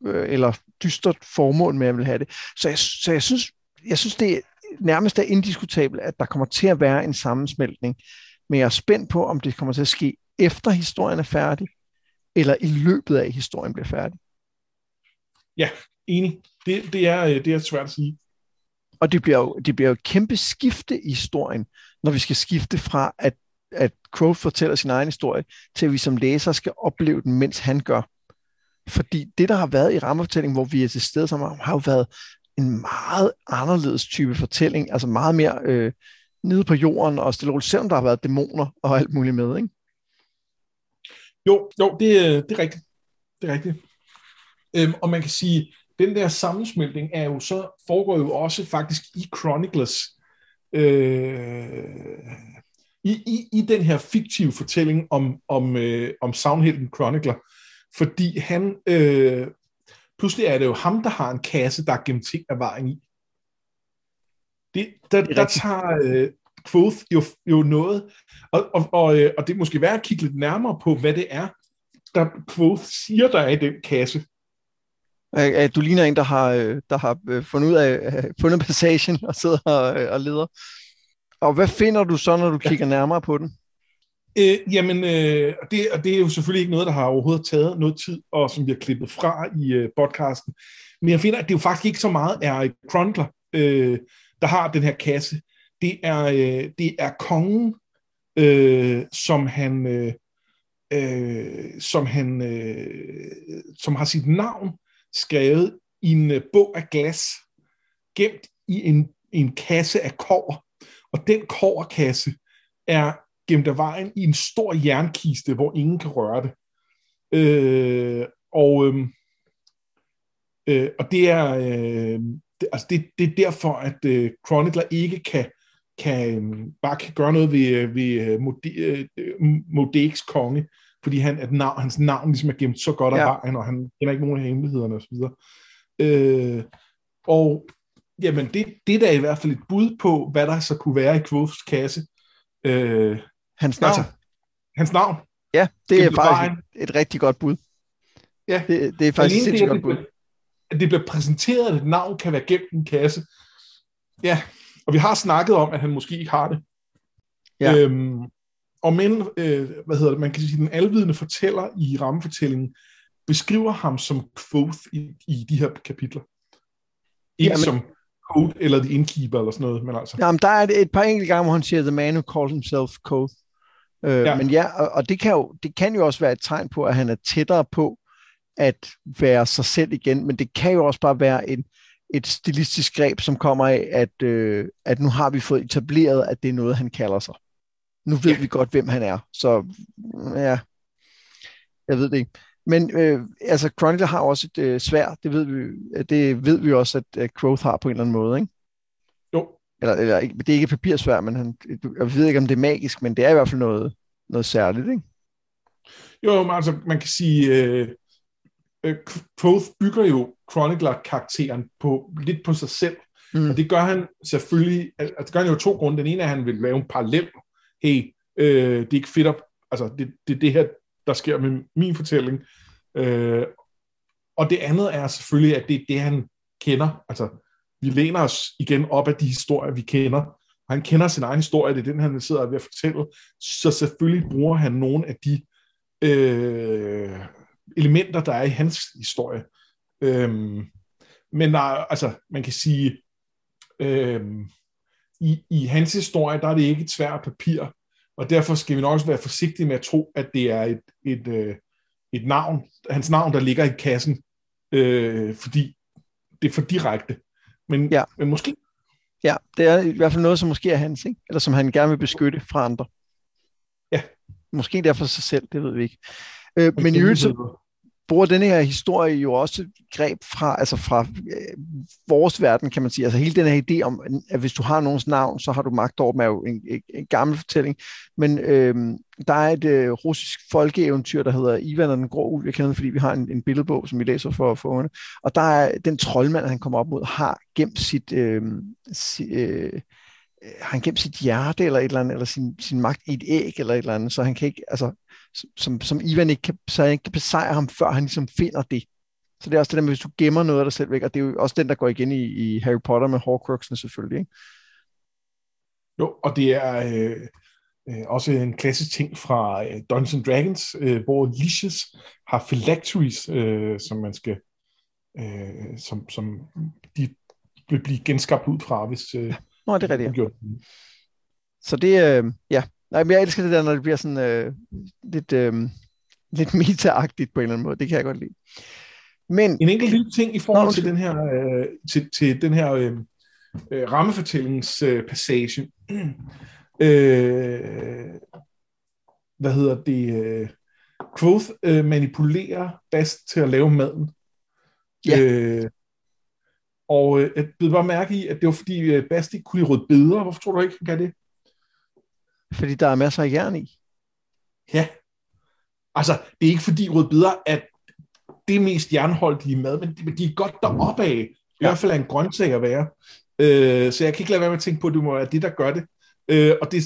øh, eller dystert formål med at vil have det? Så jeg, så jeg synes, jeg synes, det nærmest er indiskutabelt, at der kommer til at være en sammensmeltning. Men jeg er spændt på, om det kommer til at ske efter historien er færdig, eller i løbet af, historien bliver færdig. Ja, enig. Det, det, er, øh, det er svært at sige. Og det bliver, jo, det bliver jo et kæmpe skifte i historien, når vi skal skifte fra, at, at Crow fortæller sin egen historie, til at vi som læser skal opleve den, mens han gør. Fordi det, der har været i rammefortællingen, hvor vi er til stede sammen, har jo været en meget anderledes type fortælling, altså meget mere øh, nede på jorden og stille roligt, selvom der har været dæmoner og alt muligt med, ikke? Jo, jo, det, øh, det er rigtigt. Det er rigtigt. Øhm, og man kan sige, den der sammensmeltning er jo så, foregår jo også faktisk i Chronicles. Øh, i, i, i den her fiktive fortælling om, om, øh, om Soundhelden Chronicler, fordi han, øh, pludselig er det jo ham, der har en kasse, der er gemt ting af vejen i. Det, der, det der tager øh, Quoth jo, jo noget, og, og, og, øh, og det er måske værd at kigge lidt nærmere på, hvad det er, der Quoth siger, der er i den kasse. Du ligner en, der har, øh, der har øh, fundet ud af, fundet passagen og sidder og, og leder. Og hvad finder du så, når du kigger nærmere på den? Øh, jamen, øh, det, og det er jo selvfølgelig ikke noget, der har overhovedet taget noget tid, og som vi har klippet fra i øh, podcasten. Men jeg finder, at det jo faktisk ikke så meget er Chronicler, øh, der har den her kasse. Det er, øh, det er kongen, øh, som han, øh, øh, som han, øh, som har sit navn skrevet i en øh, bog af glas, gemt i en, en kasse af kover. Og den koverkasse er gemt af vejen i en stor jernkiste, hvor ingen kan røre det. Øh, og, øh, øh, og det er øh, det, altså det, det er derfor, at øh, Chronicler ikke kan, kan øhm, bare kan gøre noget ved, øh, ved øh, Modeks øh, konge, fordi han, at navn, hans navn ligesom er gemt så godt af ja. vejen, og han kender ikke nogen af hemmelighederne osv. Øh, og jamen, det, det er da i hvert fald et bud på, hvad der så kunne være i Quoths kasse. Øh, hans navn? Altså, hans navn. Ja, det er faktisk et, et rigtig godt bud. Ja. Det, det er faktisk et sindssygt godt bud. At det bliver præsenteret, at et navn kan være gemt i en kasse. Ja, og vi har snakket om, at han måske ikke har det. Ja. Øhm, og men, øh, hvad hedder det, man kan sige, den alvidende fortæller i rammefortællingen, beskriver ham som Quoth i, i de her kapitler. Ikke Jamen, som Code eller The Innkeeper eller sådan noget, men altså. Jamen, der er et par enkelte gange, hvor han siger, The man who calls himself Code. Øh, ja. Men ja, og, og det, kan jo, det kan jo også være et tegn på, at han er tættere på at være sig selv igen, men det kan jo også bare være en, et stilistisk greb, som kommer af, at, øh, at nu har vi fået etableret, at det er noget, han kalder sig. Nu ved ja. vi godt, hvem han er. Så ja, jeg ved det ikke. Men øh, altså, Chronicle har også et øh, svær, det ved, vi, det ved vi også, at, at Quoth har på en eller anden måde, ikke? Jo. Eller, eller det er ikke papirsvær, men han, jeg ved ikke, om det er magisk, men det er i hvert fald noget, noget særligt, ikke? Jo, men altså, man kan sige, øh, øh, Quoth bygger jo Chronicler-karakteren på, lidt på sig selv, mm. og det gør han selvfølgelig, altså det gør han jo to grunde. Den ene er, at han vil lave en parallel, hey, øh, det er ikke fedt op, altså det, det, det her, der sker med min fortælling. Øh, og det andet er selvfølgelig, at det er det, han kender. Altså, vi læner os igen op af de historier, vi kender. Og han kender sin egen historie, det er den, han sidder ved at fortælle. Så selvfølgelig bruger han nogle af de øh, elementer, der er i hans historie. Øhm, men altså, man kan sige, øhm, i, i hans historie, der er det ikke et svært papir, og derfor skal vi nok også være forsigtige med at tro, at det er et, et, øh, et navn, hans navn, der ligger i kassen, øh, fordi det er for direkte. Men, ja. men måske. Ja, det er i hvert fald noget, som måske er hans, ikke? eller som han gerne vil beskytte fra andre. Ja. Måske derfor sig selv, det ved vi ikke. Øh, men i øvrigt, så, bruger den her historie jo også greb fra, altså fra øh, vores verden, kan man sige. Altså hele den her idé om, at hvis du har nogens navn, så har du magt over dem, er jo en, en, en gammel fortælling. Men øh, der er et øh, russisk folkeeventyr, der hedder Ivan og den grå ulv. Jeg kender den, fordi vi har en, en billedbog, som vi læser for, for ungerne. Og der er den troldmand, han kommer op mod, har gemt sit... Øhm, øh, sit øh, Øh, har han gemt sit hjerte eller et eller andet, eller sin, sin magt i et æg eller et eller andet, så han kan ikke, altså som, som Ivan ikke kan, så ikke kan besejre ham, før han ligesom finder det. Så det er også det der med, hvis du gemmer noget af dig selv væk, og det er jo også den, der går igen i, i Harry Potter med Horcruxene selvfølgelig, ikke? Jo, og det er øh, øh, også en klassisk ting fra øh, Dungeons Dragons, øh, hvor Liches har phylacteries, øh, som man skal, øh, som, som de vil blive genskabt ud fra, hvis... Øh, Nå, det er rigtigt. Ja. Så det, øh, ja, Nej, men jeg elsker det der, når det bliver sådan øh, lidt, øh, lidt meta-agtigt på en eller anden måde. Det kan jeg godt lide. Men, en enkelt lille ting i forhold Nå, til den her, øh, til, til den her øh, øh, rammefortællingspassage. Øh, hvad hedder det? Øh, Quoth øh, manipulerer Bast til at lave maden. Ja. Øh, og øh, jeg blev bare mærke i, at det var fordi øh, Bast ikke kunne lide rødbeder. Hvorfor tror du ikke, han kan det? Fordi der er masser af jern i. Ja. Altså, det er ikke fordi rødbeder er det mest jernholdige mad, men de er godt deroppe af. I ja. hvert fald er en grøntsag at være. Øh, så jeg kan ikke lade være med at tænke på, at det må være det, der gør det. Øh, og det,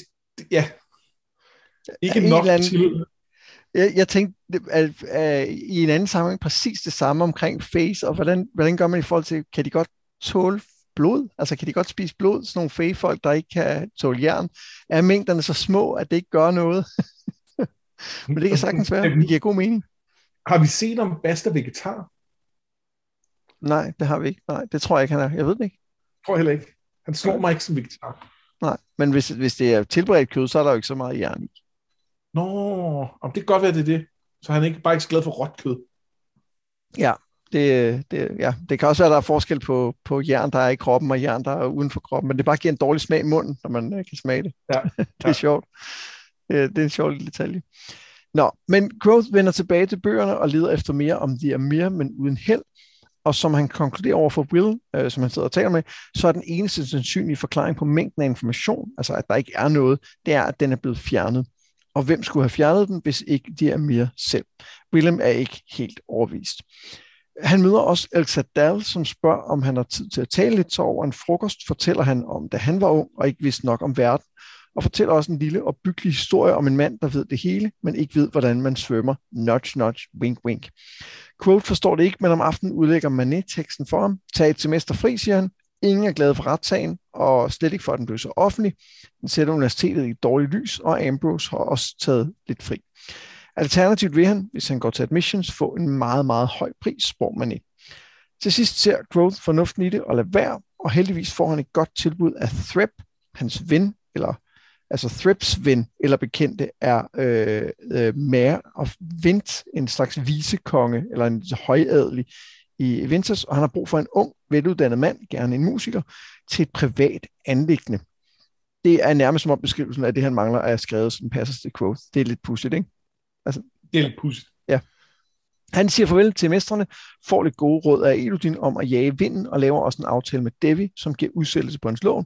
ja, ikke nok anden, til... Jeg, jeg tænkte at, at, i en anden sammenhæng præcis det samme omkring face, og hvordan, hvordan gør man i forhold til, kan de godt tåle blod? Altså kan de godt spise blod, sådan nogle fage-folk, der ikke kan tåle jern? Er mængderne så små, at det ikke gør noget? Men det kan sagtens være. Det giver god mening. Har vi set om Basta vegetar? Nej, det har vi ikke. Nej, det tror jeg ikke, han er. Jeg ved det ikke. Jeg tror heller ikke. Han slår mig ikke som vegetar. Nej, men hvis, hvis det er tilberedt kød, så er der jo ikke så meget jern i. Nå, om det kan godt være, det er det. Så han er ikke bare ikke så glad for råt kød. Ja, det, det, ja, det kan også være, at der er forskel på, på jern, der er i kroppen, og jern, der er uden for kroppen, men det bare giver en dårlig smag i munden, når man uh, kan smage det. Ja. det er ja. sjovt. Det er en sjov lille detalje. Nå, men Growth vender tilbage til bøgerne og leder efter mere om The Amir, men uden held. Og som han konkluderer over for Will, øh, som han sidder og taler med, så er den eneste sandsynlige forklaring på mængden af information, altså at der ikke er noget, det er, at den er blevet fjernet. Og hvem skulle have fjernet den, hvis ikke de er mere selv? Willem er ikke helt overvist. Han møder også El Sadal, som spørger, om han har tid til at tale lidt, så over en frokost fortæller han om, da han var ung og ikke vidste nok om verden, og fortæller også en lille og byggelig historie om en mand, der ved det hele, men ikke ved, hvordan man svømmer. Nudge, nudge, wink, wink. Quote forstår det ikke, men om aftenen udlægger Manet teksten for ham. Tag et semester fri, siger han. Ingen er glade for retssagen, og slet ikke for, at den blev så offentlig. Den sætter universitetet i et dårligt lys, og Ambrose har også taget lidt fri. Alternativt vil han, hvis han går til admissions, få en meget, meget høj pris, spår ikke. Til sidst ser Growth fornuften i det og lader være, og heldigvis får han et godt tilbud af Threp, hans ven, eller altså Thrips ven eller bekendte er øh, øh, Mare of Vint, en slags visekonge eller en højadelig i Vinters, og han har brug for en ung, veluddannet mand, gerne en musiker, til et privat anlæggende. Det er nærmest som om beskrivelsen af det, han mangler, er skrevet, så den passer til quote. Det er lidt pudsigt, ikke? Altså, det er lidt pudsigt. Ja. Han siger farvel til mestrene, får lidt gode råd af Elodin om at jage vinden, og laver også en aftale med Devi, som giver udsættelse på hans lån.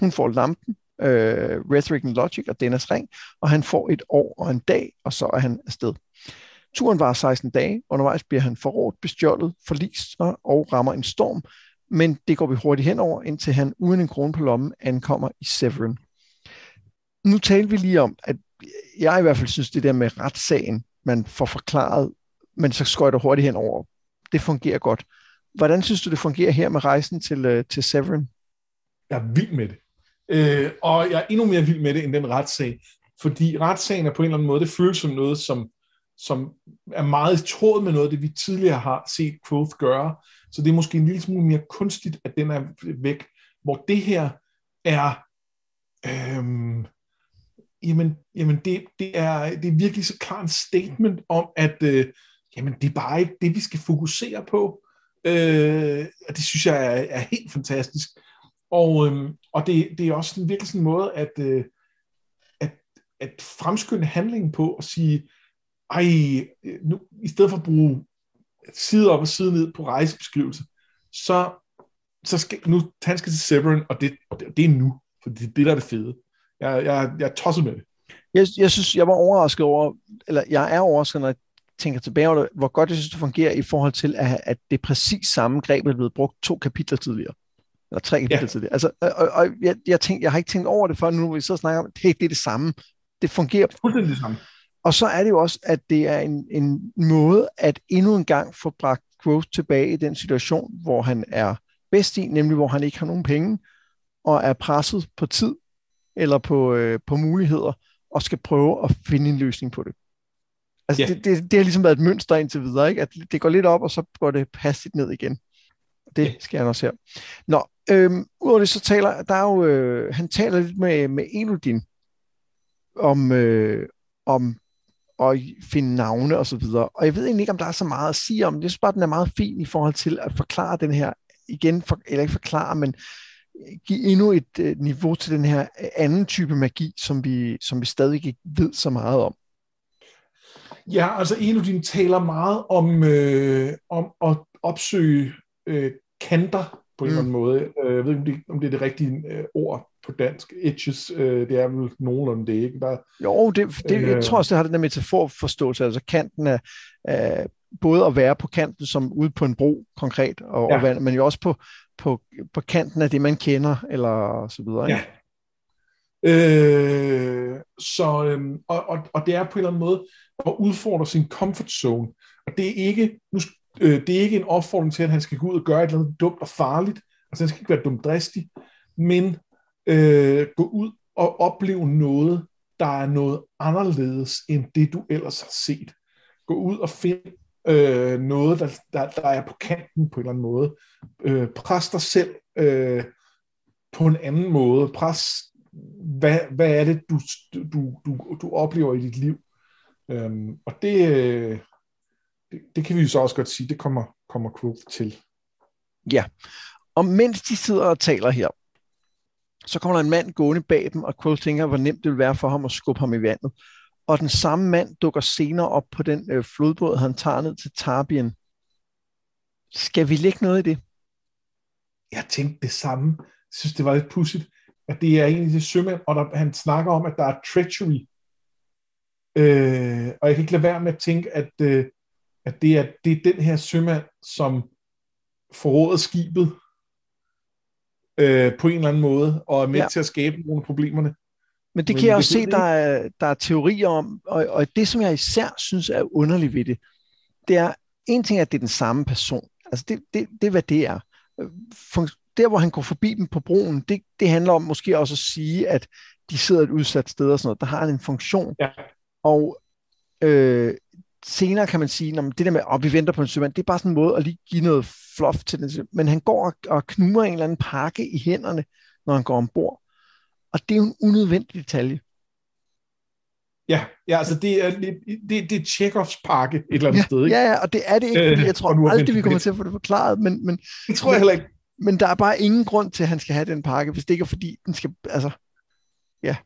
Hun får lampen, øh, Rhetoric and Logic og Dennis Ring, og han får et år og en dag, og så er han afsted. Turen var 16 dage, undervejs bliver han forrådt, bestjålet, forlist og rammer en storm, men det går vi hurtigt henover, indtil han uden en krone på lommen ankommer i Severin. Nu talte vi lige om, at jeg i hvert fald synes, det der med retssagen, man får forklaret, men så skøjter hurtigt henover, det fungerer godt. Hvordan synes du, det fungerer her med rejsen til, øh, til Severin? Jeg er vild med det. Øh, og jeg er endnu mere vild med det end den retssag, fordi retssagen er på en eller anden måde, det føles som noget, som, som er meget i tråd med noget det, vi tidligere har set Quoth gøre. Så det er måske en lille smule mere kunstigt, at den er væk. Hvor det her er... Øh, jamen, jamen det, det, er, det er virkelig så klart en statement om, at øh, jamen, det er bare ikke det, vi skal fokusere på. Øh, og det synes jeg er, er helt fantastisk. Og, øh, og det, det er også sådan, virkelig sådan en måde at, øh, at, at fremskynde handlingen på og sige, ej, nu, i stedet for at bruge side op og side ned på rejsebeskrivelse, så, så skal nu han skal til Severin, og det, det, det er nu, for det, det der er det fede. Jeg, jeg, jeg er tosset med det. Jeg, jeg synes, jeg var overrasket over, eller jeg er overrasket, når jeg tænker tilbage over det, hvor godt jeg synes, det fungerer i forhold til, at, at det præcis samme greb, er blevet brugt to kapitler tidligere. Eller tre kapitler ja. det. Altså, og, og jeg, jeg, tænk, jeg har ikke tænkt over det før nu, hvor vi så snakker om, hey, det er det samme. Det fungerer. Fuldstændig det samme. Og så er det jo også, at det er en, en måde at endnu en gang få bragt Growth tilbage i den situation, hvor han er bedst i, nemlig hvor han ikke har nogen penge, og er presset på tid, eller på, øh, på muligheder, og skal prøve at finde en løsning på det. Altså, yeah. det, det, det har ligesom været et mønster indtil videre, ikke? at det går lidt op, og så går det passigt ned igen. Det skal han også her. Nå, øhm, udover det, så taler der er jo, øh, han taler lidt med, med Elodin om, øh, om at finde navne og så videre. Og jeg ved egentlig ikke, om der er så meget at sige om det. Jeg synes bare, den er meget fin i forhold til at forklare den her, igen, for, eller ikke forklare, men give endnu et øh, niveau til den her anden type magi, som vi, som vi stadig ikke ved så meget om. Ja, altså Elodin taler meget om, øh, om at opsøge øh, kanter på en mm. eller anden måde. Øh, jeg ved ikke, om det, om det er det rigtige øh, ord på dansk. Edges, øh, det er vel nogenlunde det, ikke? Der, jo, det, det, øh, jeg tror også, det har den der metaforforståelse, altså kanten af, af både at være på kanten som ude på en bro konkret, og, ja. og, men jo også på, på, på kanten af det, man kender, eller så videre. Ikke? Ja. Øh, så, øhm, og, og, og det er på en eller anden måde at udfordre sin comfort zone. Og det er ikke, nu, øh, det er ikke en opfordring til, at han skal gå ud og gøre et eller andet dumt og farligt. Altså han skal ikke være dumdristig, men øh, gå ud og opleve noget, der er noget anderledes end det, du ellers har set. Gå ud og find øh, noget, der, der, der er på kanten på en eller anden måde. Øh, pres dig selv øh, på en anden måde. Pres, hvad, hvad er det, du, du, du, du oplever i dit liv? Øh, og det, øh, det, det kan vi jo så også godt sige, det kommer, kommer Quoth til. Ja, og mens de sidder og taler her, så kommer der en mand gående bag dem, og Quill tænker, hvor nemt det vil være for ham at skubbe ham i vandet. Og den samme mand dukker senere op på den øh, flodbåd, han tager ned til Tarbien. Skal vi lægge noget i det? Jeg tænkte det samme. Jeg synes, det var lidt pudsigt, at det er en af de sømænd, og der, han snakker om, at der er treachery. Øh, og jeg kan ikke lade være med at tænke, at, øh, at det, er, det er den her sømand, som forråder skibet øh, på en eller anden måde, og er med ja. til at skabe nogle af problemerne. Men det kan Men jeg også se, der er, der er teorier om, og, og det, som jeg især synes er underligt ved det, det er, en ting er, at det er den samme person. Altså, det, det, det er, hvad det er. Der, hvor han går forbi dem på broen, det, det handler om måske også at sige, at de sidder et udsat sted og sådan noget. Der har han en funktion. Ja. Og øh, senere kan man sige, at det der med, at vi venter på en sømand, det er bare sådan en måde at lige give noget fluff til den. Men han går og, og knuger en eller anden pakke i hænderne, når han går ombord. Og det er jo en unødvendig detalje. Ja, ja altså det er, det, det, er Tjekovs pakke et eller andet ja, sted. Ikke? Ja, ja, og det er det ikke, fordi jeg tror øh, aldrig, vi kommer til at få det forklaret. Men, men, det tror jeg heller ikke. Men der er bare ingen grund til, at han skal have den pakke, hvis det ikke er fordi, den skal, altså, ja.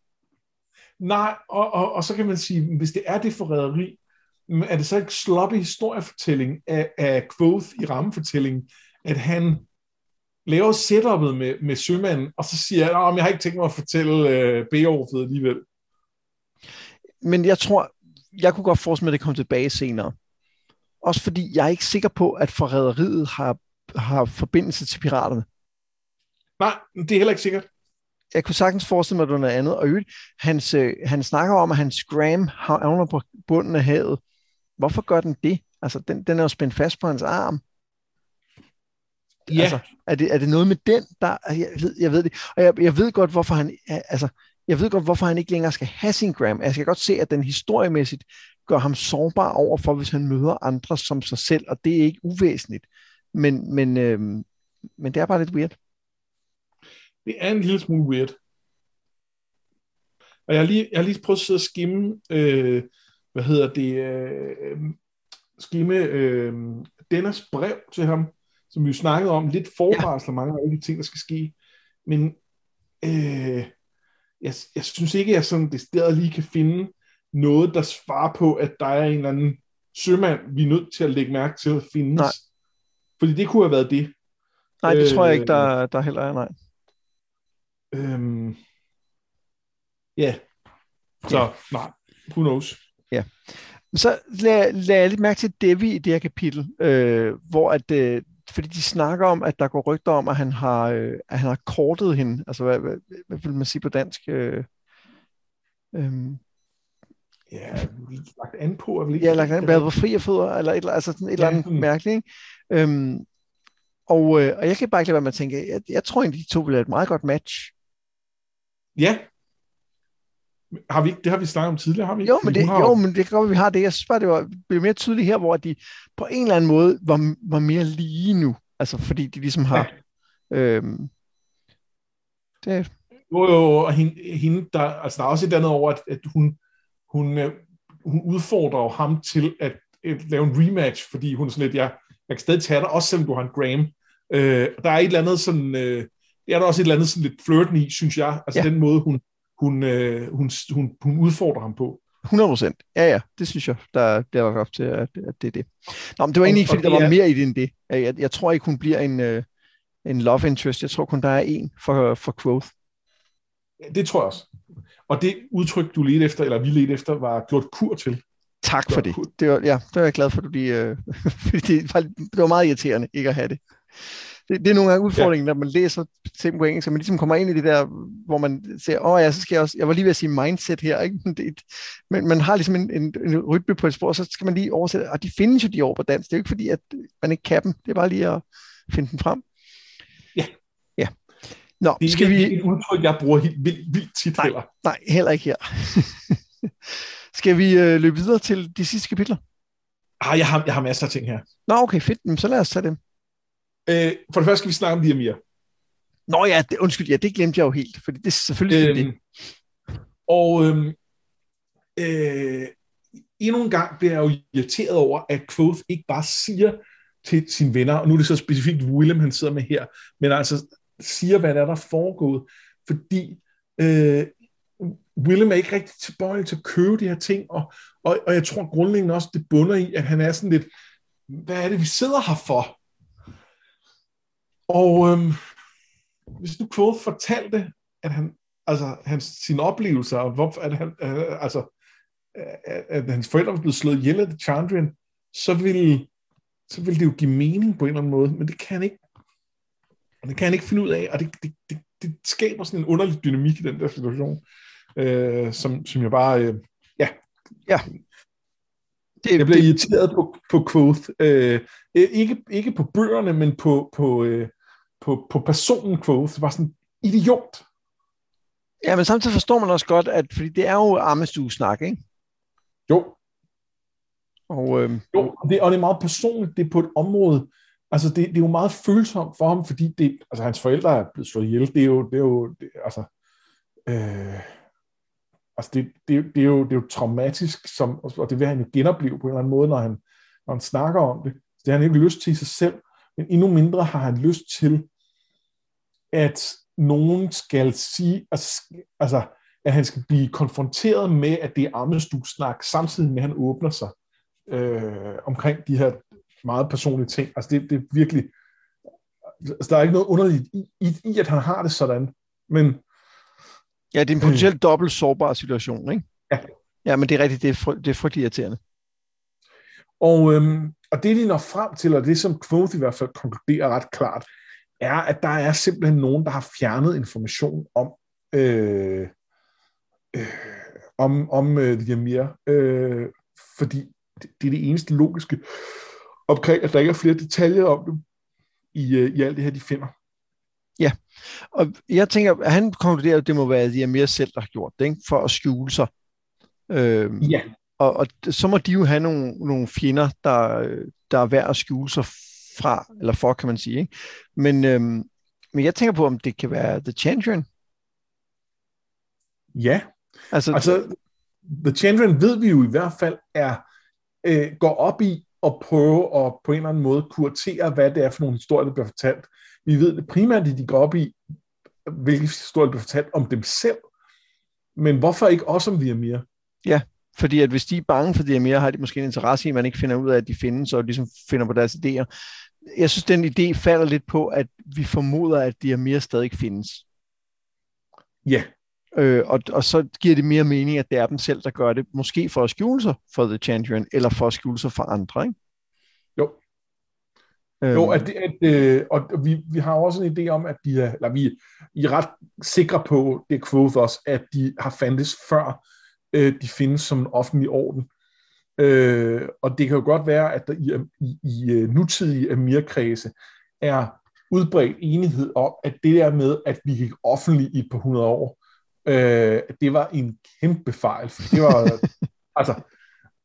Nej, og, og, og så kan man sige, hvis det er det forræderi, er det så ikke sloppy historiefortælling af, af Quoth i rammefortællingen, at han laver setup'et med, med sømanden, og så siger jeg, at jeg har ikke tænkt mig at fortælle øh, Beowulf'et alligevel. Men jeg tror, jeg kunne godt forestille mig, at det kommer tilbage senere. Også fordi jeg er ikke sikker på, at forræderiet har, har forbindelse til piraterne. Nej, det er heller ikke sikkert. Jeg kunne sagtens forestille mig, at det var noget andet. Og øvrigt, hans, øh, han snakker om, at hans Graham havner på bunden af havet. Hvorfor gør den det? Altså, den, den er jo spændt fast på hans arm. Ja. Altså, er, det, er det noget med den, der... Jeg ved, jeg ved det. Og jeg, jeg ved godt, hvorfor han... Altså, jeg ved godt, hvorfor han ikke længere skal have sin gram. Jeg skal godt se, at den historiemæssigt gør ham sårbar over for, hvis han møder andre som sig selv, og det er ikke uvæsentligt. Men, men, øhm, men det er bare lidt weird. Det er en lille smule weird. Og jeg har lige, jeg har lige prøvet at sidde og skimme, øh, hvad hedder det, øh, skimme øh, Dennis brev til ham, som vi jo snakkede om, lidt forvarsler ja. mange af de ting, der skal ske. Men øh, jeg, jeg synes ikke, at jeg sådan det sted lige kan finde noget, der svarer på, at der er en eller anden sømand, vi er nødt til at lægge mærke til at findes. Nej. Fordi det kunne have været det. Nej, det øh, tror jeg ikke, der, der heller er, nej. Øhm, ja. Så, ja. nej. Who knows? Ja. Så lad, lad jeg lidt mærke til Devi i det her kapitel, øh, hvor at, øh, fordi de snakker om, at der går rygter om, at han har, øh, at han har kortet hende. Altså, hvad, hvad, hvad vil man sige på dansk? Øh, øh, ja, lagt an på. Er vel ikke ja, lagt an, været på fri af fødder, eller et, altså sådan et ja, eller andet mærkeligt. Ikke? Øhm, og, øh, og jeg kan bare ikke lade være med at tænke, jeg, jeg tror egentlig, de to vil have et meget godt match. Ja, har vi ikke, det har vi snakket om tidligere, har vi Jo, men det, har... jo, men det kan godt, vi har det. Jeg synes bare, det var, blev mere tydeligt her, hvor de på en eller anden måde var, var mere lige nu. Altså, fordi de ligesom har... Ja. Øhm, det... Jo, jo, og hende, hende der, altså, der er også et andet over, at, at hun, hun, øh, hun udfordrer ham til at, at lave en rematch, fordi hun er sådan lidt, ja, jeg kan stadig tage dig, også selvom du har en Graham. Øh, der er et eller andet sådan, øh, det er der også et eller andet sådan lidt flirten i, synes jeg. Altså ja. den måde, hun, hun, øh, hun, hun, hun udfordrer ham på. 100 procent. Ja, ja, det synes jeg, der bliver lagt op til, at, at det er det. Nå, men det var egentlig ikke, fordi der var mere i det end det. Jeg, jeg tror ikke, hun bliver en, øh, en love interest. Jeg tror kun, der er en for, for Quoth. Det tror jeg også. Og det udtryk, du ledte efter, eller vi ledte efter, var gjort kur til. Tak for det. det var, ja, det var jeg glad for, at du lige... Øh, fordi det, var, det var meget irriterende ikke at have det. Det, det er nogle gange udfordringen, ja. når man læser ting på engelsk, så man ligesom kommer ind i det der, hvor man siger, åh ja, så skal jeg også, jeg var lige ved at sige mindset her, ikke? Men, det, men man har ligesom en, en, en rytme på et sprog, så skal man lige oversætte, og de findes jo de over på dansk, det er jo ikke fordi, at man ikke kan dem, det er bare lige at finde dem frem. Ja. Ja. Nå, det er skal vi... et udtryk, jeg bruger helt vildt, vildt tit nej, heller. Nej, heller ikke her. skal vi øh, løbe videre til de sidste kapitler? Ah, jeg har, jeg har masser af ting her. Nå, okay, fedt. Så lad os tage dem. Øh, for det første skal vi snakke om Diamir. Nå ja, det, undskyld, ja, det glemte jeg jo helt, for det er selvfølgelig øhm, det. Og øhm, øh, endnu en gang bliver jeg jo irriteret over, at Quoth ikke bare siger til sine venner, og nu er det så specifikt William, han sidder med her, men altså siger, hvad der er, der er foregået, fordi øh, William er ikke rigtig tilbøjelig til at købe de her ting, og, og, og jeg tror grundlæggende også, det bunder i, at han er sådan lidt, hvad er det, vi sidder her for? Og øhm, hvis du Quoth fortalte, at han, altså, hans, sine oplevelser, og hvorfor, at, han, øh, altså, at, at hans forældre var blevet slået ihjel af The Chandrian, så ville, så ville det jo give mening på en eller anden måde, men det kan han ikke. Og det kan han ikke finde ud af, og det, det, det, det skaber sådan en underlig dynamik i den der situation, øh, som, som jeg bare, øh, ja, ja. Det, jeg bliver det, irriteret på, på Quoth. Øh, ikke, ikke på bøgerne, men på, på, øh, på, på personen Quoth. Det var sådan idiot. Ja, men samtidig forstår man også godt, at fordi det er jo armestue-snak, ikke? Jo. Og, øh, jo, det, og det er meget personligt. Det er på et område, altså det, det er jo meget følsomt for ham, fordi det, altså hans forældre er blevet slået ihjel. Det er jo, det er jo det, altså, øh, altså det, det, det, er jo, det er jo traumatisk, som, og det vil han jo genopleve på en eller anden måde, når han, når han snakker om det. Det har han ikke lyst til i sig selv, men endnu mindre har han lyst til, at nogen skal sige, altså, altså at han skal blive konfronteret med, at det er armestugsnak, samtidig med, at han åbner sig øh, omkring de her meget personlige ting. Altså det, det er virkelig, altså der er ikke noget underligt i, i, i, at han har det sådan, men... Ja, det er en potentielt øh, dobbelt sårbar situation, ikke? Ja. Ja, men det er rigtigt, det er, fry, det er frygtelig irriterende. Og, øhm, og det, de når frem til, og det som Quoth i hvert fald konkluderer ret klart, er, at der er simpelthen nogen, der har fjernet information om, øh, øh, om, om øh, Yamir, øh, fordi det, det er det eneste logiske omkring, at der ikke er flere detaljer om dem i, øh, i alt det her, de finder. Ja, og jeg tænker, at han konkluderer, at det må være Yamir selv, der har gjort det, ikke? for at skjule sig. Øh, ja og, og så må de jo have nogle, nogle fjender, der, der er værd at skjule sig fra, eller for, kan man sige. Ikke? Men, øhm, men jeg tænker på, om det kan være The Chandrian. Ja, altså, altså The Chandrian ved vi jo i hvert fald er øh, går op i at prøve at på en eller anden måde kuratere, hvad det er for nogle historier, der bliver fortalt. Vi ved det primært, at de går op i, hvilke historier, bliver fortalt om dem selv. Men hvorfor ikke også om Virmir? Ja, fordi at hvis de er bange for mere, har de måske en interesse i, at man ikke finder ud af, at de findes, og ligesom finder på deres idéer. Jeg synes, den idé falder lidt på, at vi formoder, at de mere stadig findes. Ja. Øh, og, og så giver det mere mening, at det er dem selv, der gør det. Måske for at skjule sig for The Champion, eller for at skjule sig for andre, ikke? Jo. Øhm. At, at, øh, og vi, vi har også en idé om, at de er, eller vi er ret sikre på, det quote også, at de har fandtes før øh, de findes som en offentlig orden. Øh, og det kan jo godt være, at der i, i, i øh, nutidige Amir-kredse er udbredt enighed om, at det der med, at vi gik offentligt i et par hundrede år, øh, det var en kæmpe fejl. For det var, altså,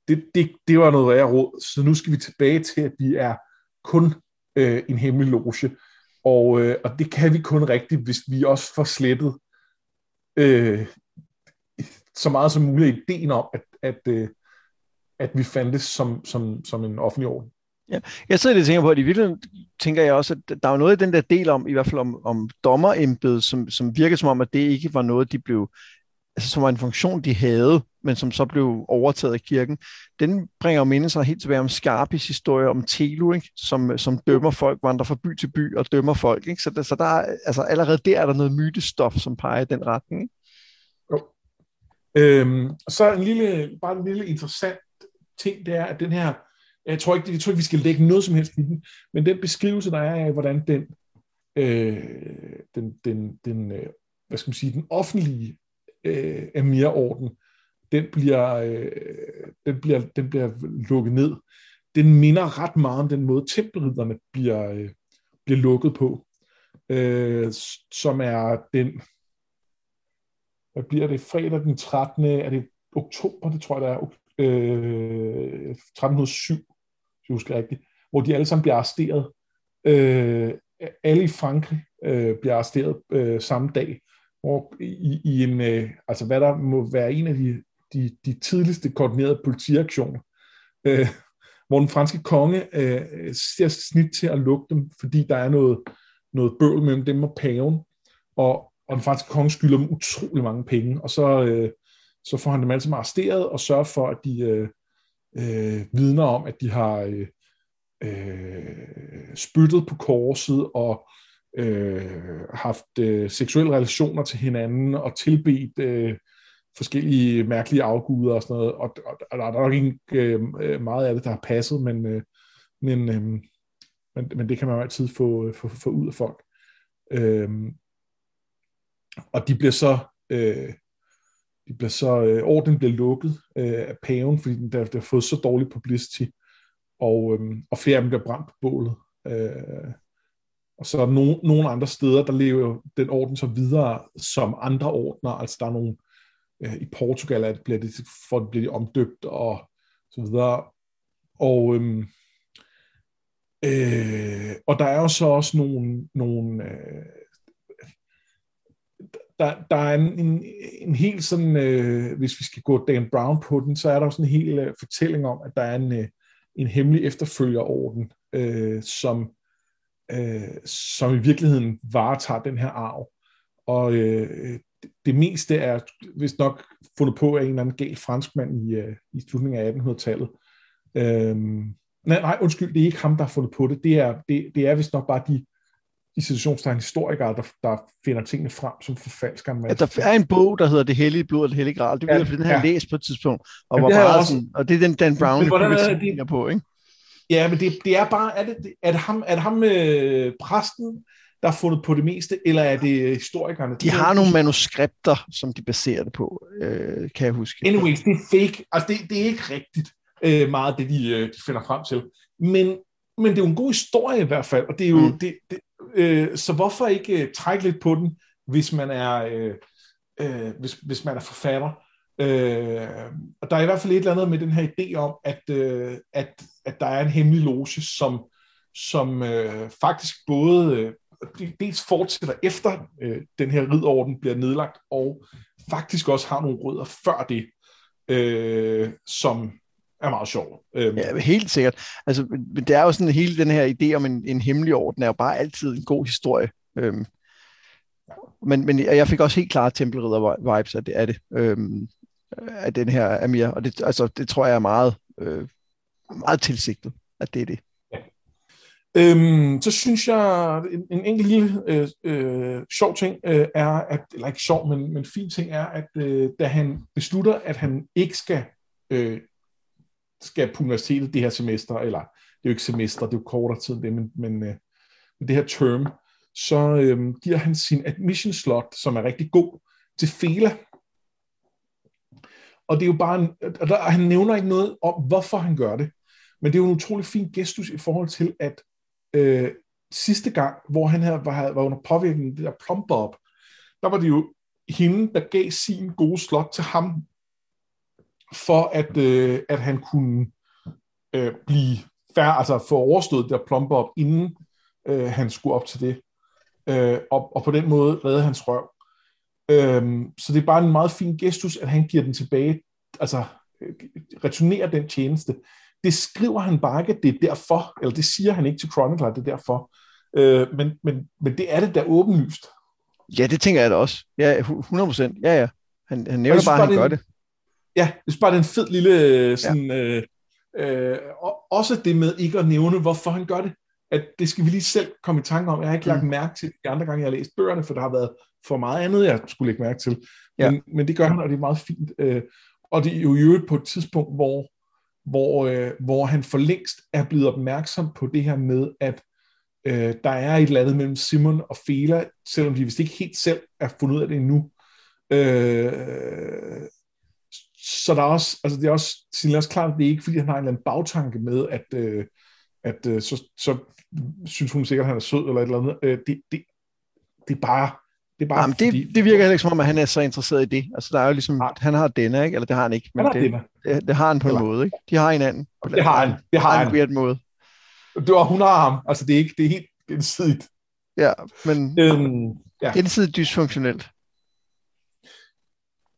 det, det, det var noget værre råd. Så nu skal vi tilbage til, at vi er kun øh, en hemmelig loge. Og, øh, og det kan vi kun rigtigt, hvis vi også får slettet øh, så meget som muligt ideen om, at, at, øh, at vi fandtes som, som, som en offentlig orden. Ja. Jeg sidder lidt og tænker på, at i virkeligheden tænker jeg også, at der er noget i den der del om, i hvert fald om, om dommerembedet, som, som virker som om, at det ikke var noget, de blev altså, som var en funktion, de havde, men som så blev overtaget af kirken, den bringer jo mindelser helt tilbage om Skarpis historie om Telu, ikke? Som, som dømmer folk, vandrer fra by til by og dømmer folk. Ikke? Så, der, så der er, altså, allerede der er der noget mytestof, som peger i den retning. Ikke? Jo. Øhm, så en lille, bare en lille interessant ting, det er, at den her, jeg tror ikke, jeg tror ikke vi skal lægge noget som helst i den, men den beskrivelse, der er af, hvordan den, øh, den, den, den øh, hvad skal man sige, den offentlige øh, Amir-orden, den bliver, øh, den, bliver, den bliver lukket ned. Den minder ret meget om den måde, tempelridderne bliver, øh, bliver lukket på, øh, som er den, hvad bliver det, fredag den 13. er det oktober, det tror jeg, der er, øh, 1307, hvis jeg husker rigtigt, hvor de alle sammen bliver arresteret. Øh, alle i Frankrig øh, bliver arresteret øh, samme dag, hvor i, i en, øh, altså hvad der må være en af de, de, de tidligste koordinerede politiaktioner, øh, hvor den franske konge øh, ser snit til at lukke dem, fordi der er noget, noget bøvl mellem dem og paven, og, og den franske konge skylder dem utrolig mange penge, og så, øh, så får han dem alle sammen arresteret og sørger for, at de øh, øh, vidner om, at de har øh, øh, spyttet på korset og øh, haft øh, seksuelle relationer til hinanden og tilbedt øh, forskellige mærkelige afguder og sådan noget. Og, og, og der er nok ikke øh, øh meget af det, der har passet, men, øh, men, øh, men, men det kan man jo altid få, øh, få, få ud af folk. Øh, og de bliver så øh, de bliver så, øh, orden bliver lukket øh, af paven, fordi den der, der har fået så dårlig publicity, og, øh, og flere af dem bliver brændt på bålet. Øh, og så er der nogle, nogle andre steder, der lever den orden så videre som andre ordner. Altså der er nogle, øh, i Portugal at bliver det, for bliver de omdøbt og så videre. Og, øhm, øh, og der er jo så også nogle, nogle øh, der, der er en, en, en helt sådan, øh, hvis vi skal gå Dan Brown på den, så er der jo sådan en hel øh, fortælling om, at der er en, øh, en hemmelig efterfølgerorden, øh, som øh, som i virkeligheden varetager den her arv. Og øh, det meste er vist nok fundet på af en eller anden gal franskmand i, øh, i slutningen af 1800-tallet. Øh, nej, nej, undskyld, det er ikke ham, der har fundet på det. Det er, det, det er vist nok bare de i situationstegn historikere, der, der finder tingene frem som forfalsker. Ja, der er en bog, der hedder Det Hellige Blod og Det Hellige Gral. Det ved ja, jeg, den jeg ja. læst på et tidspunkt. Og, ja, var meget også... sådan, og det er den Dan Brown, men, er det, på, ikke? Ja, men det, det er bare, er det, er det ham, er det ham øh, præsten, der har fundet på det meste, eller er det historikerne? De har nogle manuskripter, som de baserer det på, øh, kan jeg huske. Anyways, det er fake. Altså, det, det er ikke rigtigt øh, meget, det de, øh, de finder frem til. Men, men det er jo en god historie i hvert fald, og det er jo, mm. det, det, øh, så hvorfor ikke øh, trække lidt på den, hvis man er, øh, øh, hvis, hvis man er forfatter? Øh, og der er i hvert fald et eller andet med den her idé om, at, øh, at, at der er en hemmelig loge, som, som øh, faktisk både øh, dels fortsætter efter øh, den her ridorden bliver nedlagt, og faktisk også har nogle rødder før det, øh, som er meget sjov. Øh. Ja, helt sikkert. Altså, det er jo sådan, hele den her idé om en, en hemmelig orden er jo bare altid en god historie. Øhm, men, men jeg fik også helt klart tempelridder-vibes af det. Af det. Øhm, af den her Amir, og det, altså, det tror jeg er meget, øh, meget tilsigtet, at det er det. Ja. Øhm, så synes jeg, en, en enkelt lille øh, øh, sjov ting øh, er, at, eller ikke sjov, men, men fin ting er, at øh, da han beslutter, at han ikke skal, øh, skal på universitetet det her semester, eller det er jo ikke semester, det er jo kortere tid det, men, men øh, det her term, så øh, giver han sin admission slot, som er rigtig god, til Fela, og det er jo bare en, der, han nævner ikke noget om, hvorfor han gør det. Men det er jo en utrolig fin gestus i forhold til, at øh, sidste gang, hvor han havde, var, var under påvirkning det der plumper op, der var det jo hende, der gav sin gode slot til ham, for at, øh, at han kunne øh, blive færre, altså få overstået det der plumper op, inden øh, han skulle op til det. Øh, og, og på den måde redde hans røv. Øhm, så det er bare en meget fin gestus, at han giver den tilbage, altså returnerer den tjeneste. Det skriver han bare ikke, at det er derfor, eller det siger han ikke til Chronicler, at det er derfor. Øh, men, men, men det er det der åbenlyst. Ja, det tænker jeg da også. Ja, 100 procent. Ja, ja. Han, han nævner bare, at han gør det. Ja, jeg synes bare, det er en fed lille sådan, ja. øh, øh, og også det med ikke at nævne, hvorfor han gør det. At det skal vi lige selv komme i tanke om. Jeg har ikke lagt mm. mærke til de andre gange, jeg har læst bøgerne, for der har været for meget andet, jeg skulle lægge mærke til. Men, ja. men det gør han, og det er meget fint. Øh, og det er jo i øvrigt på et tidspunkt, hvor, hvor, øh, hvor han for længst er blevet opmærksom på det her med, at øh, der er et eller andet mellem Simon og Fela, selvom de vist ikke helt selv er fundet ud af det endnu. Øh, så der er også, altså det er også, det er også klart, at det er ikke, fordi han har en eller anden bagtanke med, at, øh, at øh, så, så synes hun sikkert, at han er sød eller et eller andet. Øh, det, det, det er bare, det, er bare Jamen, fordi, det, det virker heller ikke som om, at han er så interesseret i det. Altså, der er jo ligesom, nej. han har denne, ikke? Eller det har han ikke, men han det, det, det, har han på en eller. måde, ikke? De har hinanden. På det har han. Det har han. På en måde. Du, og hun har ham. Altså, det er, ikke, det er helt gensidigt. Ja, men øhm, ja. gensidigt dysfunktionelt.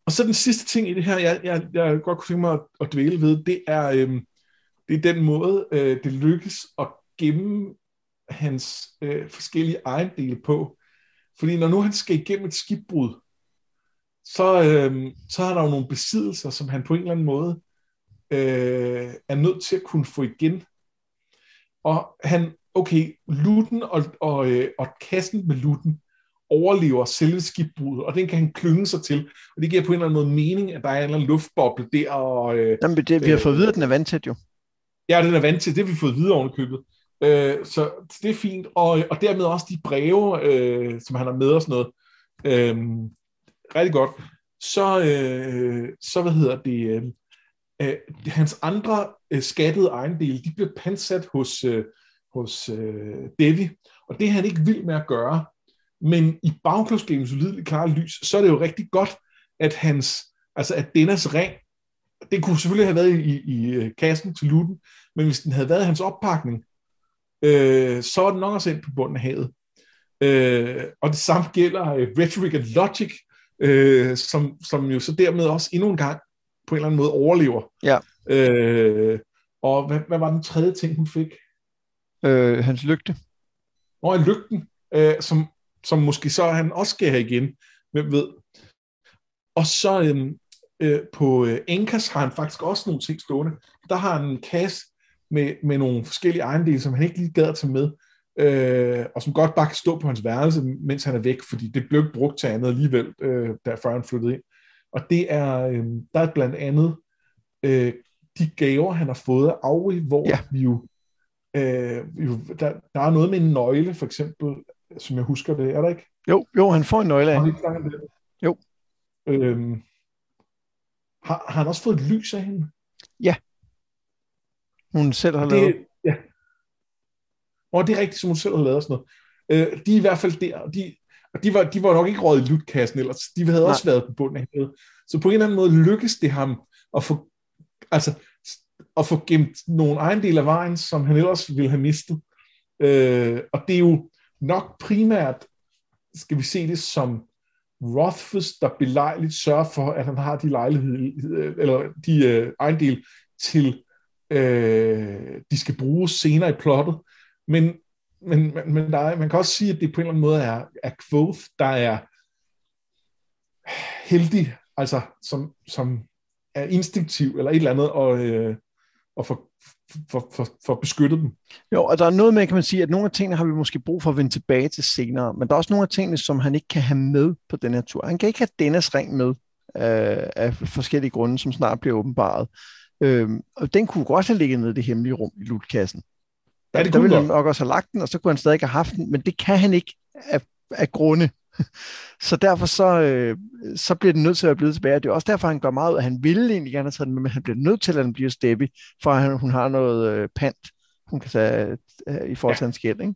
Og så den sidste ting i det her, jeg, jeg, jeg godt kunne tænke mig at, at dvæle ved, det er, øhm, det er den måde, øh, det lykkes at gemme hans øh, forskellige ejendele på. Fordi når nu han skal igennem et skibbrud, så, øh, så har der jo nogle besiddelser, som han på en eller anden måde øh, er nødt til at kunne få igen. Og han, okay, lutten og, og, øh, og kassen med lutten overlever selve skibbruddet, og den kan han klynge sig til. Og det giver på en eller anden måde mening, at der er en eller anden luftboble der. Og, øh, Jamen, det, vi har fået videre, at den er vandtæt jo. Ja, den er vandtæt. Det har vi fået videre oven købet. Øh, så det er fint. Og, og dermed også de breve, øh, som han har med og sådan noget. Øh, rigtig godt. Så, øh, så hvad hedder det... Øh, øh hans andre øh, skattede ejendele, de bliver pansat hos, øh, hos øh, Devi. Og det er han ikke vild med at gøre. Men i bagklodskabens ulideligt klare lys, så er det jo rigtig godt, at hans, altså at Dennis ring, det kunne selvfølgelig have været i, i, i øh, kassen til Luten, men hvis den havde været hans oppakning, øh, så er den nok også ind på bunden af havet. Øh, og det samme gælder uh, Rhetoric and Logic, øh, som, som jo så dermed også endnu en gang på en eller anden måde overlever. Ja. Øh, og hvad, hvad var den tredje ting, hun fik? Øh, hans lygte. Nå, lygten, øh, som som måske så han også skal have igen, hvem ved. Og så øhm, øh, på øh, Enkas har han faktisk også nogle ting stående. Der har han en kasse med, med nogle forskellige ejendele, som han ikke lige gad at tage med, øh, og som godt bare kan stå på hans værelse, mens han er væk, fordi det blev ikke brugt til andet alligevel, øh, der før han flyttede ind. Og det er, øh, der er blandt andet øh, de gaver, han har fået af Auri, hvor ja. vi jo, øh, jo der, der er noget med en nøgle, for eksempel, som jeg husker det, er der ikke? Jo, jo han får en nøgle af. Jo. Øhm, har, har han også fået et lys af hende? Ja. Hun selv har det, lavet. Ja. Og det er rigtigt, som hun selv har lavet sådan noget. Øh, de er i hvert fald der, de, og de var, de var nok ikke råd i lutkassen, ellers de havde Nej. også været på bunden af hende. Så på en eller anden måde lykkedes det ham at få, altså, at få gemt nogle ejendele af vejen, som han ellers ville have mistet. Øh, og det er jo, nok primært skal vi se det som Rothfuss, der belejligt sørger for, at han har de lejligheder, eller de øh, ejendel til, øh, de skal bruges senere i plottet. Men, men, men der er, man kan også sige, at det på en eller anden måde er, er Quoth, der er heldig, altså som, som er instinktiv, eller et eller andet, og, øh, og for, for, for, for at beskytte dem. Jo, og der er noget med, kan man sige, at nogle af tingene har vi måske brug for at vende tilbage til senere, men der er også nogle af tingene, som han ikke kan have med på den her tur. Han kan ikke have Dennis ring med øh, af forskellige grunde, som snart bliver åbenbaret. Øh, og den kunne godt have ligget nede i det hemmelige rum i lutkassen. Der, ja, det der ville han nok også have lagt den, og så kunne han stadig have haft den, men det kan han ikke af, af grunde. så derfor så, øh, så bliver den nødt til at blive tilbage. Det er også derfor, han gør meget ud, at han ville egentlig gerne have taget den men han bliver nødt til, at den bliver Stebby, for at hun har noget øh, pant, hun kan tage øh, i forhold til ja. hans gæld. Ikke?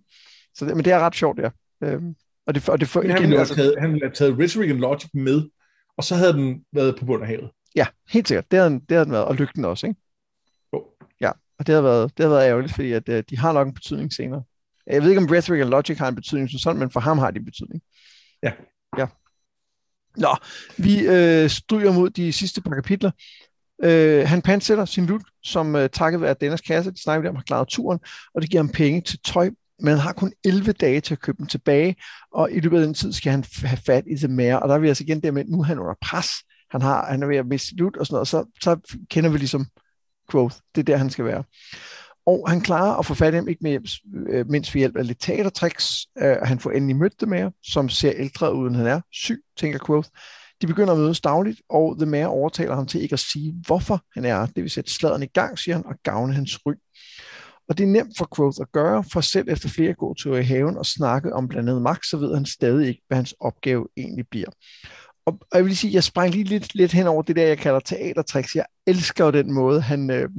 Så det, men det er ret sjovt, ja. Øhm, og det, og det for, igen, han ville have taget, han ville have taget Rhetoric and Logic med, og så havde den været på bund af havet. Ja, helt sikkert. Det havde den, det havde den været, og lygten også, ikke? Jo. Ja, og det har været, det har været ærgerligt, fordi at, øh, de har nok en betydning senere. Jeg ved ikke, om Rhetoric and Logic har en betydning som sådan, men for ham har de en betydning. Ja. Ja. Nå, vi øh, stryger mod de sidste par kapitler. Øh, han pansætter sin lut, som øh, takket være Dennis kasse, de snakker om, har klaret turen, og det giver ham penge til tøj, men han har kun 11 dage til at købe dem tilbage, og i løbet af den tid skal han have fat i det mere, og der er vi altså igen der med, nu er han under pres han, har, han er ved at miste ud og sådan noget, så, så kender vi ligesom Quoth. Det er der, han skal være. Og han klarer at få fat i dem, ikke med, øh, mindst ved hjælp af lidt teatertricks. Øh, han får endelig mødt dem med, som ser ældre ud, end han er. Syg, tænker Quoth. De begynder at mødes dagligt, og The Mayor overtaler ham til ikke at sige, hvorfor han er. Det vil sætte sladeren i gang, siger han, og gavne hans ry. Og det er nemt for Quoth at gøre, for selv efter flere gåture i haven og snakke om blandt andet Max, så ved han stadig ikke, hvad hans opgave egentlig bliver. Og, og jeg vil sige, jeg sprang lige lidt, lidt hen over det der, jeg kalder teatertricks. Jeg elsker jo den måde, han, øh,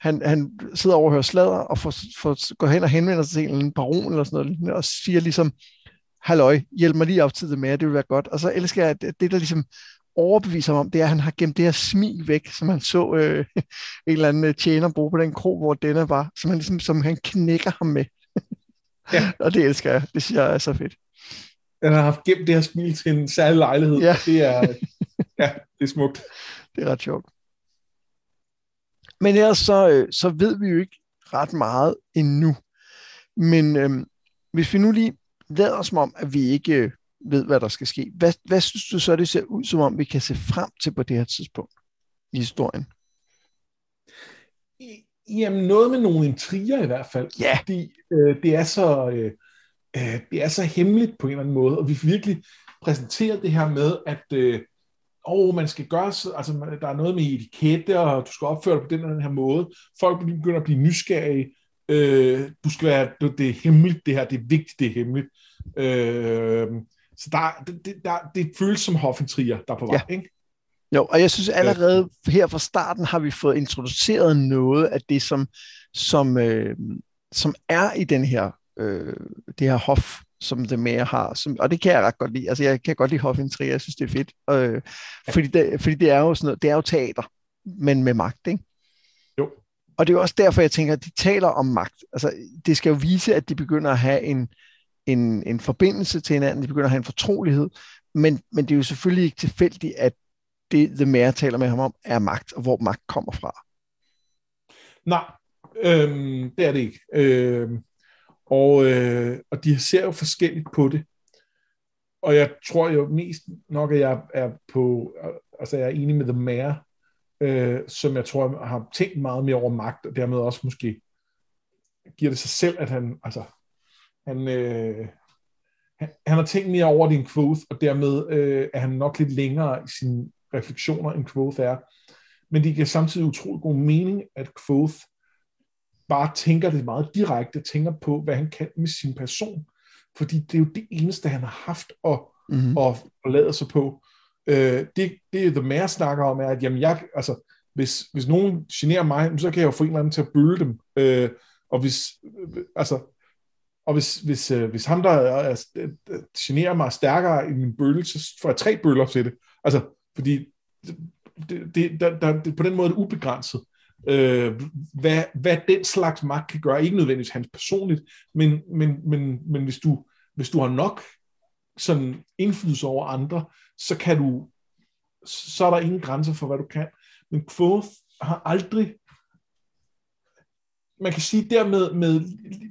han, han sidder over og hører sladder, og får, får, går hen og henvender sig til en baron eller sådan noget, og siger ligesom, halløj, hjælp mig lige op til det med, det vil være godt. Og så elsker jeg, at det, der ligesom overbeviser ham om, det er, at han har gemt det her smil væk, som han så øh, en eller anden tjener bruge på den krog, hvor denne var, som han, ligesom, som han knækker ham med. ja. og det elsker jeg. Det synes jeg er så fedt. Han har haft gemt det her smil til en særlig lejlighed. Ja. Det er, ja, det er smukt. Det er ret sjovt. Men ellers så, øh, så ved vi jo ikke ret meget endnu. Men øhm, hvis vi nu lige lader som om, at vi ikke øh, ved, hvad der skal ske, hvad, hvad synes du så, det ser ud som om, vi kan se frem til på det her tidspunkt i historien? Jamen noget med nogle intriger i hvert fald. Ja. Fordi øh, det er så... Øh, øh, det er så hemmeligt på en eller anden måde, og vi virkelig præsenterer det her med, at øh, oh, man skal gøre, altså der er noget med etikette, og du skal opføre dig på den, den her måde. Folk begynder at blive nysgerrige. Øh, du skal være, det, det er hemmeligt det her, det er vigtigt, det er hemmeligt. Øh, så der, det, der, det føles som hoffentrier, der er på vej, ja. ikke? Jo, og jeg synes allerede her fra starten har vi fået introduceret noget af det, som, som, øh, som er i den her øh, det her hof, som det mere har. Som, og det kan jeg ret godt lide. Altså, jeg kan godt lide hofintriger. Jeg synes, det er fedt. Øh, fordi, det, fordi det er jo sådan noget, det er jo teater, men med magt, ikke? Jo. Og det er jo også derfor, jeg tænker, at de taler om magt. Altså, det skal jo vise, at de begynder at have en, en, en forbindelse til hinanden, de begynder at have en fortrolighed, men, men det er jo selvfølgelig ikke tilfældigt, at det, The Mayor taler med ham om, er magt, og hvor magt kommer fra. Nej, øhm, det er det ikke. Øhm, og, øh, og de ser jo forskelligt på det. Og jeg tror jo mest nok, at jeg er på, altså jeg er enig med The Mayor, øh, som jeg tror har tænkt meget mere over magt, og dermed også måske giver det sig selv, at han, altså, han, øh, han, han har tænkt mere over din Quoth, og dermed øh, er han nok lidt længere i sine refleksioner, end Quoth er. Men det giver samtidig utrolig god mening, at Quoth bare tænker det meget direkte, tænker på, hvad han kan med sin person. Fordi det er jo det eneste, han har haft at, mm-hmm. at, at lade sig på. Øh, det, det The Mayor snakker om, er, at jamen, jeg, altså, hvis, hvis nogen generer mig, så kan jeg jo få en eller anden til at bølle dem. Øh, og hvis, altså, og hvis, hvis, øh, hvis ham, der er, er, generer mig stærkere i min bølle, så får jeg tre bøller til det. Altså, fordi det, det, der, der, det, på den måde er det ubegrænset øh, hvad, hvad den slags magt kan gøre. Ikke nødvendigvis hans personligt, men, men, men, men hvis, du, hvis du har nok sådan indflydelse over andre, så kan du så er der ingen grænser for, hvad du kan. Men Quoth har aldrig man kan sige dermed med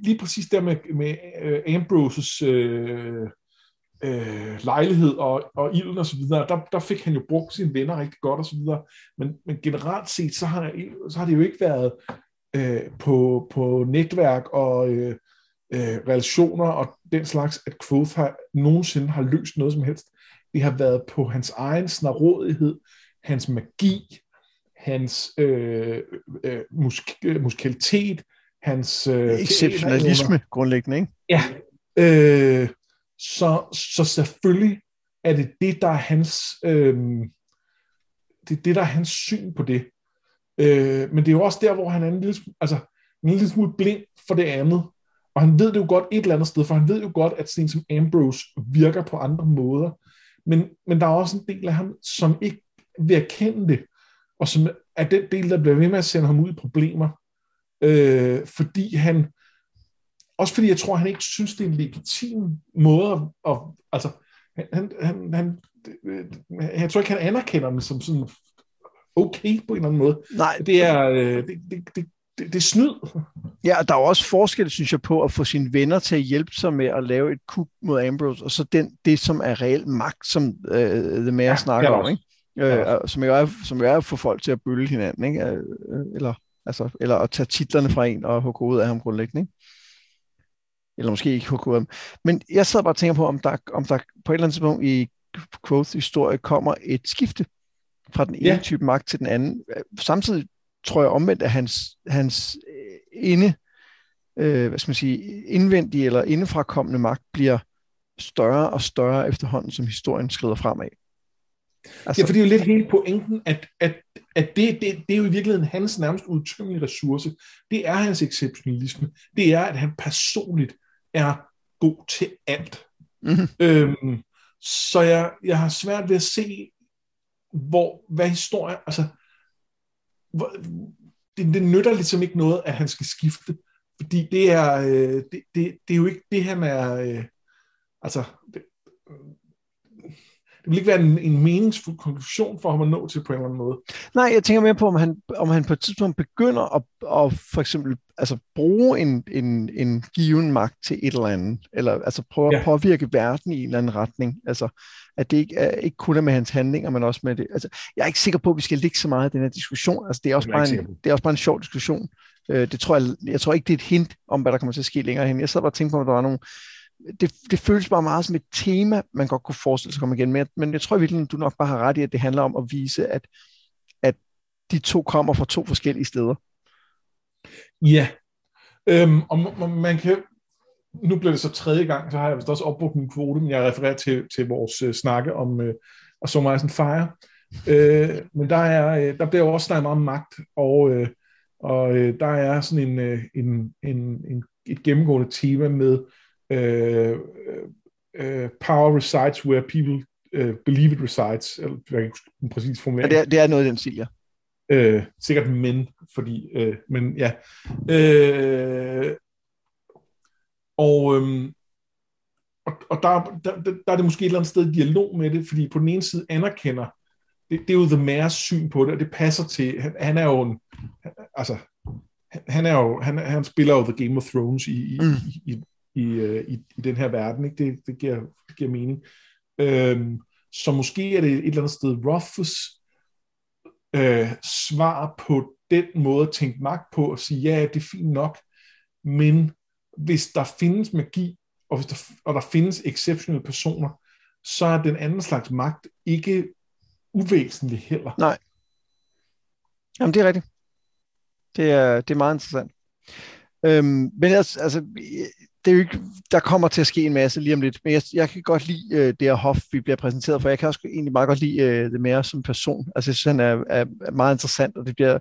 lige præcis der med, med uh, Ambroses øh, øh, lejlighed og, og ilden og så videre, der, der fik han jo brugt sine venner rigtig godt og så videre. Men, men generelt set, så har, så har det jo ikke været øh, på, på netværk og øh, øh, relationer og den slags, at Quoth har, nogensinde har løst noget som helst. Det har været på hans egen snarådighed, hans magi, hans øh, øh, musk, øh, muskalitet, hans... Øh, Exceptionalisme, grundlæggende, ikke? Ja. Øh, så, så selvfølgelig er det det, der er hans, øh, det, det, der er hans syn på det. Øh, men det er jo også der, hvor han er en lille, altså, en lille smule blind for det andet. Og han ved det jo godt et eller andet sted, for han ved jo godt, at sådan som Ambrose virker på andre måder. Men, men der er også en del af ham, som ikke vil erkende det, og som er den del, der bliver ved med at sende ham ud i problemer. Øh, fordi han, også fordi jeg tror, han ikke synes, det er en legitim måde at, at altså, han, han, han, jeg tror ikke, han anerkender det som sådan okay på en eller anden måde. Nej. Det er, øh, det, det, det, det, det er snyd. Ja, og der er også forskel, synes jeg, på at få sine venner til at hjælpe sig med at lave et kup mod Ambrose, og så den, det, som er reel magt, som uh, The Mayor ja, snakker om. Ikke? ja. som, jo er, som jo er at få folk til at bølge hinanden, ikke? Eller, altså, eller at tage titlerne fra en og hugge ud af ham grundlæggende. Ikke? Eller måske ikke ham. Men jeg sad bare og tænker på, om der, om der på et eller andet tidspunkt i Quoth historie kommer et skifte fra den ene ja. type magt til den anden. Samtidig tror jeg omvendt, at hans, hans inde, øh, hvad skal man sige, indvendige eller indefrakommende magt bliver større og større efterhånden, som historien skrider fremad. Altså, ja, for det er jo lidt hele pointen, at, at, at det, det, det er jo i virkeligheden hans nærmest udtømmelige ressource. Det er hans exceptionalisme. Det er, at han personligt er god til alt. Mm-hmm. Øhm, så jeg, jeg har svært ved at se, hvor, hvad historie, altså, hvor, det, det nytter ligesom ikke noget, at han skal skifte, fordi det er, øh, det, det, det er jo ikke det, han er, øh, altså, det, det vil ikke være en, en meningsfuld konklusion for ham at nå til på en eller anden måde. Nej, jeg tænker mere på, om han, om han på et tidspunkt begynder at, at for eksempel altså, bruge en, en, en given magt til et eller andet, eller altså prøve ja. at påvirke verden i en eller anden retning. Altså, at det ikke, er, ikke kun er med hans handlinger, men også med det. Altså, jeg er ikke sikker på, at vi skal ligge så meget i den her diskussion. Altså, det, er også bare en, det er også bare en sjov diskussion. Øh, det tror jeg, jeg tror ikke, det er et hint om, hvad der kommer til at ske længere hen. Jeg sad bare og tænkte på, om der var nogle det, det føles bare meget som et tema, man godt kunne forestille sig at komme igen med. Men jeg tror virkelig, du nok bare har ret i, at det handler om at vise, at, at de to kommer fra to forskellige steder. Ja, øhm, og man kan, nu bliver det så tredje gang, så har jeg vist også opbrugt min kvote, men jeg refererer til, til vores øh, snakke om øh, og so Fire. Øh, men der, er, øh, der bliver også snakket meget om magt, og, øh, og øh, der er sådan en, øh, en, en, en, et gennemgående tema med uh, uh, power resides where people uh, believe it resides, eller jeg kan præcis formulering. Ja, det er, det er noget i den stil, ja. Uh, sikkert men, fordi, uh, men ja. Uh, og, øhm, og, og der, der, der er det måske et eller andet sted dialog med det, fordi på den ene side anerkender, det, det er jo The Mares syn på det, og det passer til, han, han er jo en, altså, han er jo, han, han spiller jo The Game of Thrones i, i, mm. i, i, i, øh, i, i den her verden, ikke? Det, det, giver, det giver mening. Øhm, så måske er det et eller andet sted Rothfuss øh, svar på den måde at tænke magt på, og sige, ja, det er fint nok, men hvis der findes magi, og, hvis der, og der findes exceptionelle personer, så er den anden slags magt ikke uvæsentlig heller. Nej. Jamen, det er rigtigt. Det er, det er meget interessant. Øhm, men altså, altså, det er jo ikke, der kommer til at ske en masse lige om lidt, men jeg, jeg kan godt lide øh, det her hof, vi bliver præsenteret for. Jeg kan også egentlig meget godt lide øh, det mere som person. Altså, jeg synes, han er, er, er meget interessant, og det bliver,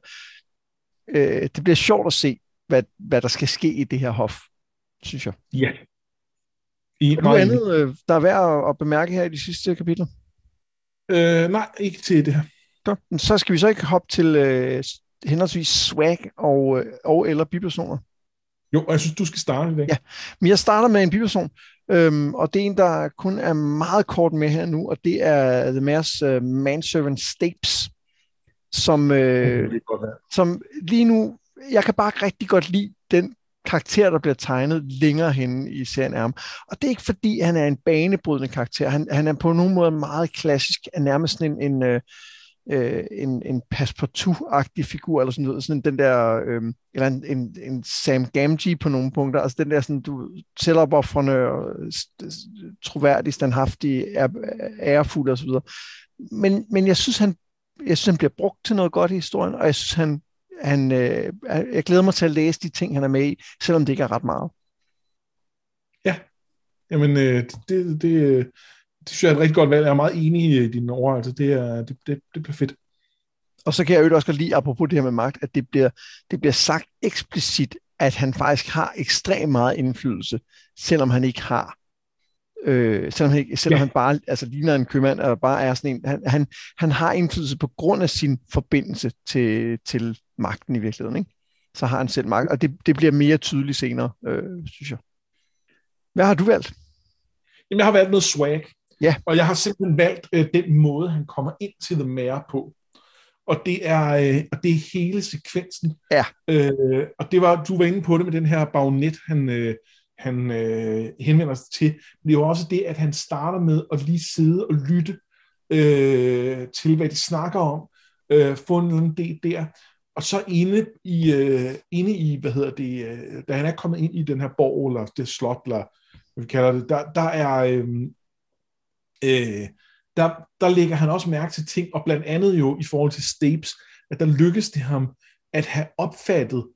øh, det bliver sjovt at se, hvad, hvad der skal ske i det her hof synes jeg. Ja. I, er noget andet, øh, der er værd at bemærke her i de sidste kapitler? Øh, nej, ikke til det her. Så skal vi så ikke hoppe til øh, henholdsvis swag og, øh, og eller bipersoner? Jo, og jeg synes, du skal starte i dag. Ja, men jeg starter med en biperson, øhm, og det er en, der kun er meget kort med her nu, og det er The Mayor's uh, Manservant Stapes, som, øh, det som lige nu, jeg kan bare rigtig godt lide den karakter, der bliver tegnet længere hen i serien af ham. Og det er ikke fordi, han er en banebrydende karakter. Han, han er på nogen måde meget klassisk, er nærmest en, en, øh, en, en passepartout-agtig figur, eller sådan noget, sådan den der, øh, eller en, en, en Sam Gamgee på nogle punkter, altså den der sådan, du selvopoffrende og troværdig, standhaftig, ærefuld og så videre. Men, men jeg synes, han jeg synes, han bliver brugt til noget godt i historien, og jeg synes, han han, øh, jeg glæder mig til at læse de ting, han er med i, selvom det ikke er ret meget. Ja, jamen øh, det, det, det, synes jeg er et rigtig godt valg. Jeg er meget enig i dine ord. Altså, det, er, det, det, det bliver fedt. Og så kan jeg jo også godt lide, apropos det her med magt, at det bliver, det bliver sagt eksplicit, at han faktisk har ekstremt meget indflydelse, selvom han ikke har Øh, selvom han, selvom ja. han bare altså, ligner en købmand, og bare er sådan en, han, han, han har indflydelse på grund af sin forbindelse til, til magten i virkeligheden. Ikke? Så har han selv magt, og det, det bliver mere tydeligt senere, øh, synes jeg. Hvad har du valgt? Jamen, jeg har valgt noget swag. Ja. Og jeg har simpelthen valgt øh, den måde, han kommer ind til The Mare på. Og det er, øh, og det er hele sekvensen. Ja. Øh, og det var, du var inde på det med den her bagnet, han, øh, han øh, henvender sig til. Men det er jo også det, at han starter med at lige sidde og lytte øh, til, hvad de snakker om, øh, få en del der, og så inde i, øh, inde i, hvad hedder det, øh, da han er kommet ind i den her borg, eller det slot, eller hvad vi kalder det, der, der er, øh, øh, der, der lægger han også mærke til ting, og blandt andet jo i forhold til Stapes, at der lykkes det ham at have opfattet,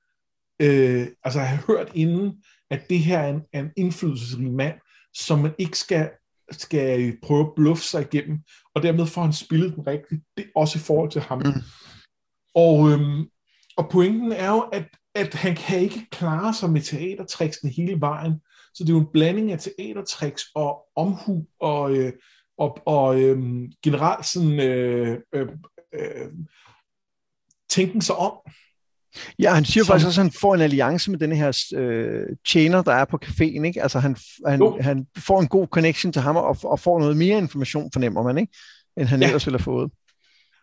øh, altså have hørt inden, at det her er en, er en indflydelsesrig mand, som man ikke skal, skal prøve at bluffe sig igennem, og dermed får han spillet den rigtigt, det også i forhold til ham. Mm. Og, øhm, og pointen er jo, at, at han kan ikke klare sig med teatertricksene hele vejen, så det er jo en blanding af teatertricks og omhu og, øh, og, og øh, generelt sådan øh, øh, øh, tænken sig om. Ja, han siger som, faktisk også, at han får en alliance med den her øh, tjener, der er på caféen, ikke? Altså han, han, han får en god connection til ham og, og får noget mere information, fornemmer man, ikke? End han ja. ellers ville have fået.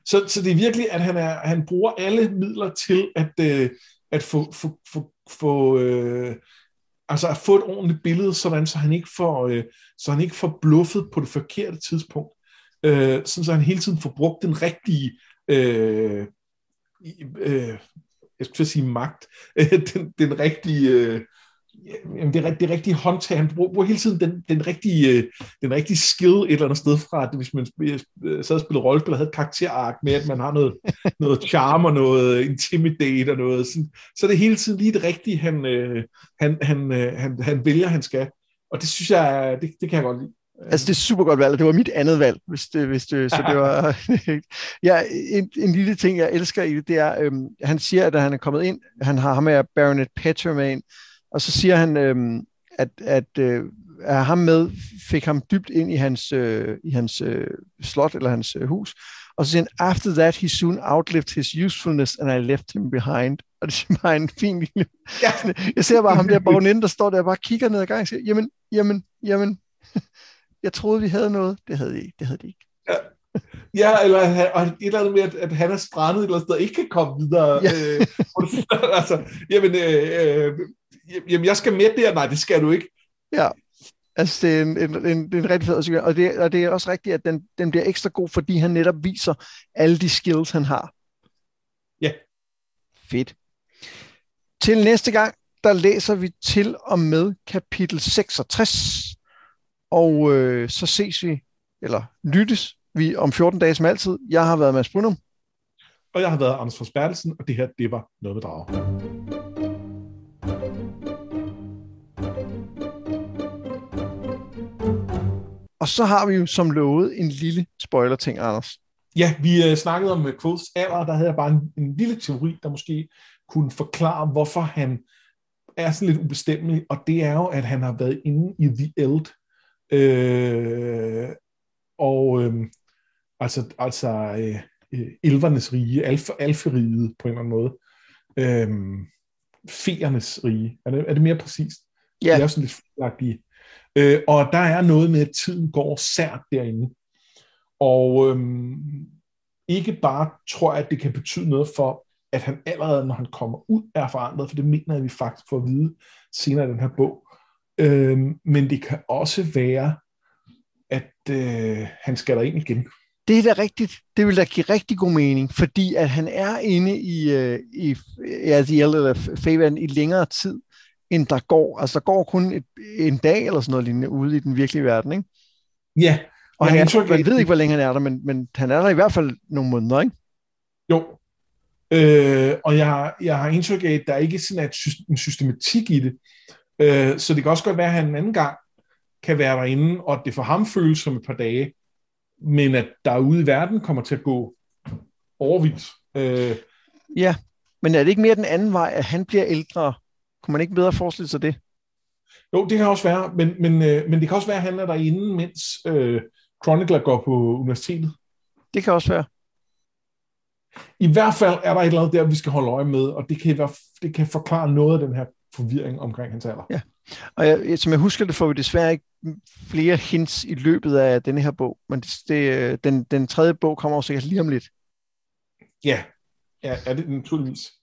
Så, så det er virkelig, at han, er, han bruger alle midler til at, øh, at få, få, få, få øh, altså at få et ordentligt billede, sådan så han ikke får, øh, så han ikke får bluffet på det forkerte tidspunkt. Øh, sådan så han hele tiden får brugt den rigtige øh, øh, jeg skulle sige magt, den, den rigtige, øh, jamen det, det rigtige håndtag. Han bruger, bruger hele tiden den, den, rigtige, øh, den rigtige skill et eller andet sted fra, at hvis man sad og spillede rollespil og havde et karakterark med, at man har noget, noget charm og noget intimidate og noget, sådan, så er det hele tiden lige det rigtige, han, øh, han, han, han, han vælger, han skal. Og det synes jeg, det, det kan jeg godt lide. Altså, det er super godt valg, og det var mit andet valg, hvis det, hvis det, så det var... ja, en, en lille ting, jeg elsker i det, det er, øhm, han siger, at han er kommet ind, han har ham med Baronet ind, og så siger han, øhm, at, at øh, at ham med fik ham dybt ind i hans, øh, i hans øh, slot, eller hans øh, hus, og så siger han, after that, he soon outlived his usefulness, and I left him behind. Og det er bare en fin lille... Ja. Jeg ser bare ham der bagninde, der står der og bare kigger ned ad gangen og siger, jamen, jamen, jamen, jeg troede, vi havde noget. Det havde de ikke. Det havde de ikke. Ja. Ja, eller og et eller andet med, at, at han er strandet et eller andet sted, ikke kan komme videre. Ja. øh, altså, jamen, øh, øh, jamen, jeg skal med der. Nej, det skal du ikke. Ja, altså det er en, en, en, en rigtig fed og det, og det er også rigtigt, at den, den bliver ekstra god, fordi han netop viser alle de skills, han har. Ja. Fedt. Til næste gang, der læser vi til og med kapitel 66. Og øh, så ses vi, eller lyttes vi om 14 dage som altid. Jeg har været Mads Brunum. Og jeg har været Anders Forsbergelsen, og det her, det var noget med drager. Og så har vi jo som lovet en lille spoiler-ting, Anders. Ja, vi uh, snakkede om uh, Quotes alder, der havde jeg bare en, en lille teori, der måske kunne forklare, hvorfor han er sådan lidt ubestemmelig, og det er jo, at han har været inde i The Eld, Øh, og øh, altså, altså øh, øh, elvernes rige, alf, alferiget på en eller anden måde. Øh, feernes rige. Er det, er det mere præcist? Ja. Det er sådan lidt flagtige. Øh, og der er noget med, at tiden går sært derinde. Og øhm, ikke bare tror jeg, at det kan betyde noget for, at han allerede, når han kommer ud, er forandret, for det mener jeg, vi faktisk får at vide senere i den her bog. Øhm, men det kan også være, at øh, han skal ind igen. Det er da rigtigt. Det vil da give rigtig god mening, fordi at han er inde i, øh, i altså i, i, i, i længere tid, end der går. Altså, der går kun et, en dag eller sådan noget lignende ude i den virkelige verden, ikke? Ja. Og han er, man ved ikke, hvor længe han er der, men, men han er der i hvert fald nogle måneder, ikke? Jo. Øh, og jeg, jeg har indtryk af, at der ikke sådan er en systematik i det. Øh, så det kan også godt være, at han en anden gang kan være derinde, og det for ham føles som et par dage, men at der ude i verden kommer til at gå overvis. Øh, ja, men er det ikke mere den anden vej, at han bliver ældre? Kunne man ikke bedre forestille sig det? Jo, det kan også være, men, men, øh, men det kan også være, at han er derinde, mens øh, Chronicler går på universitetet. Det kan også være. I hvert fald er der et eller andet der, vi skal holde øje med, og det kan, være, det kan forklare noget af den her forvirring omkring hans alder. Ja, og jeg, som jeg husker det, får vi desværre ikke flere hints i løbet af denne her bog, men det, det, den, den tredje bog kommer også sikkert lige om lidt. Ja, ja er det naturligvis.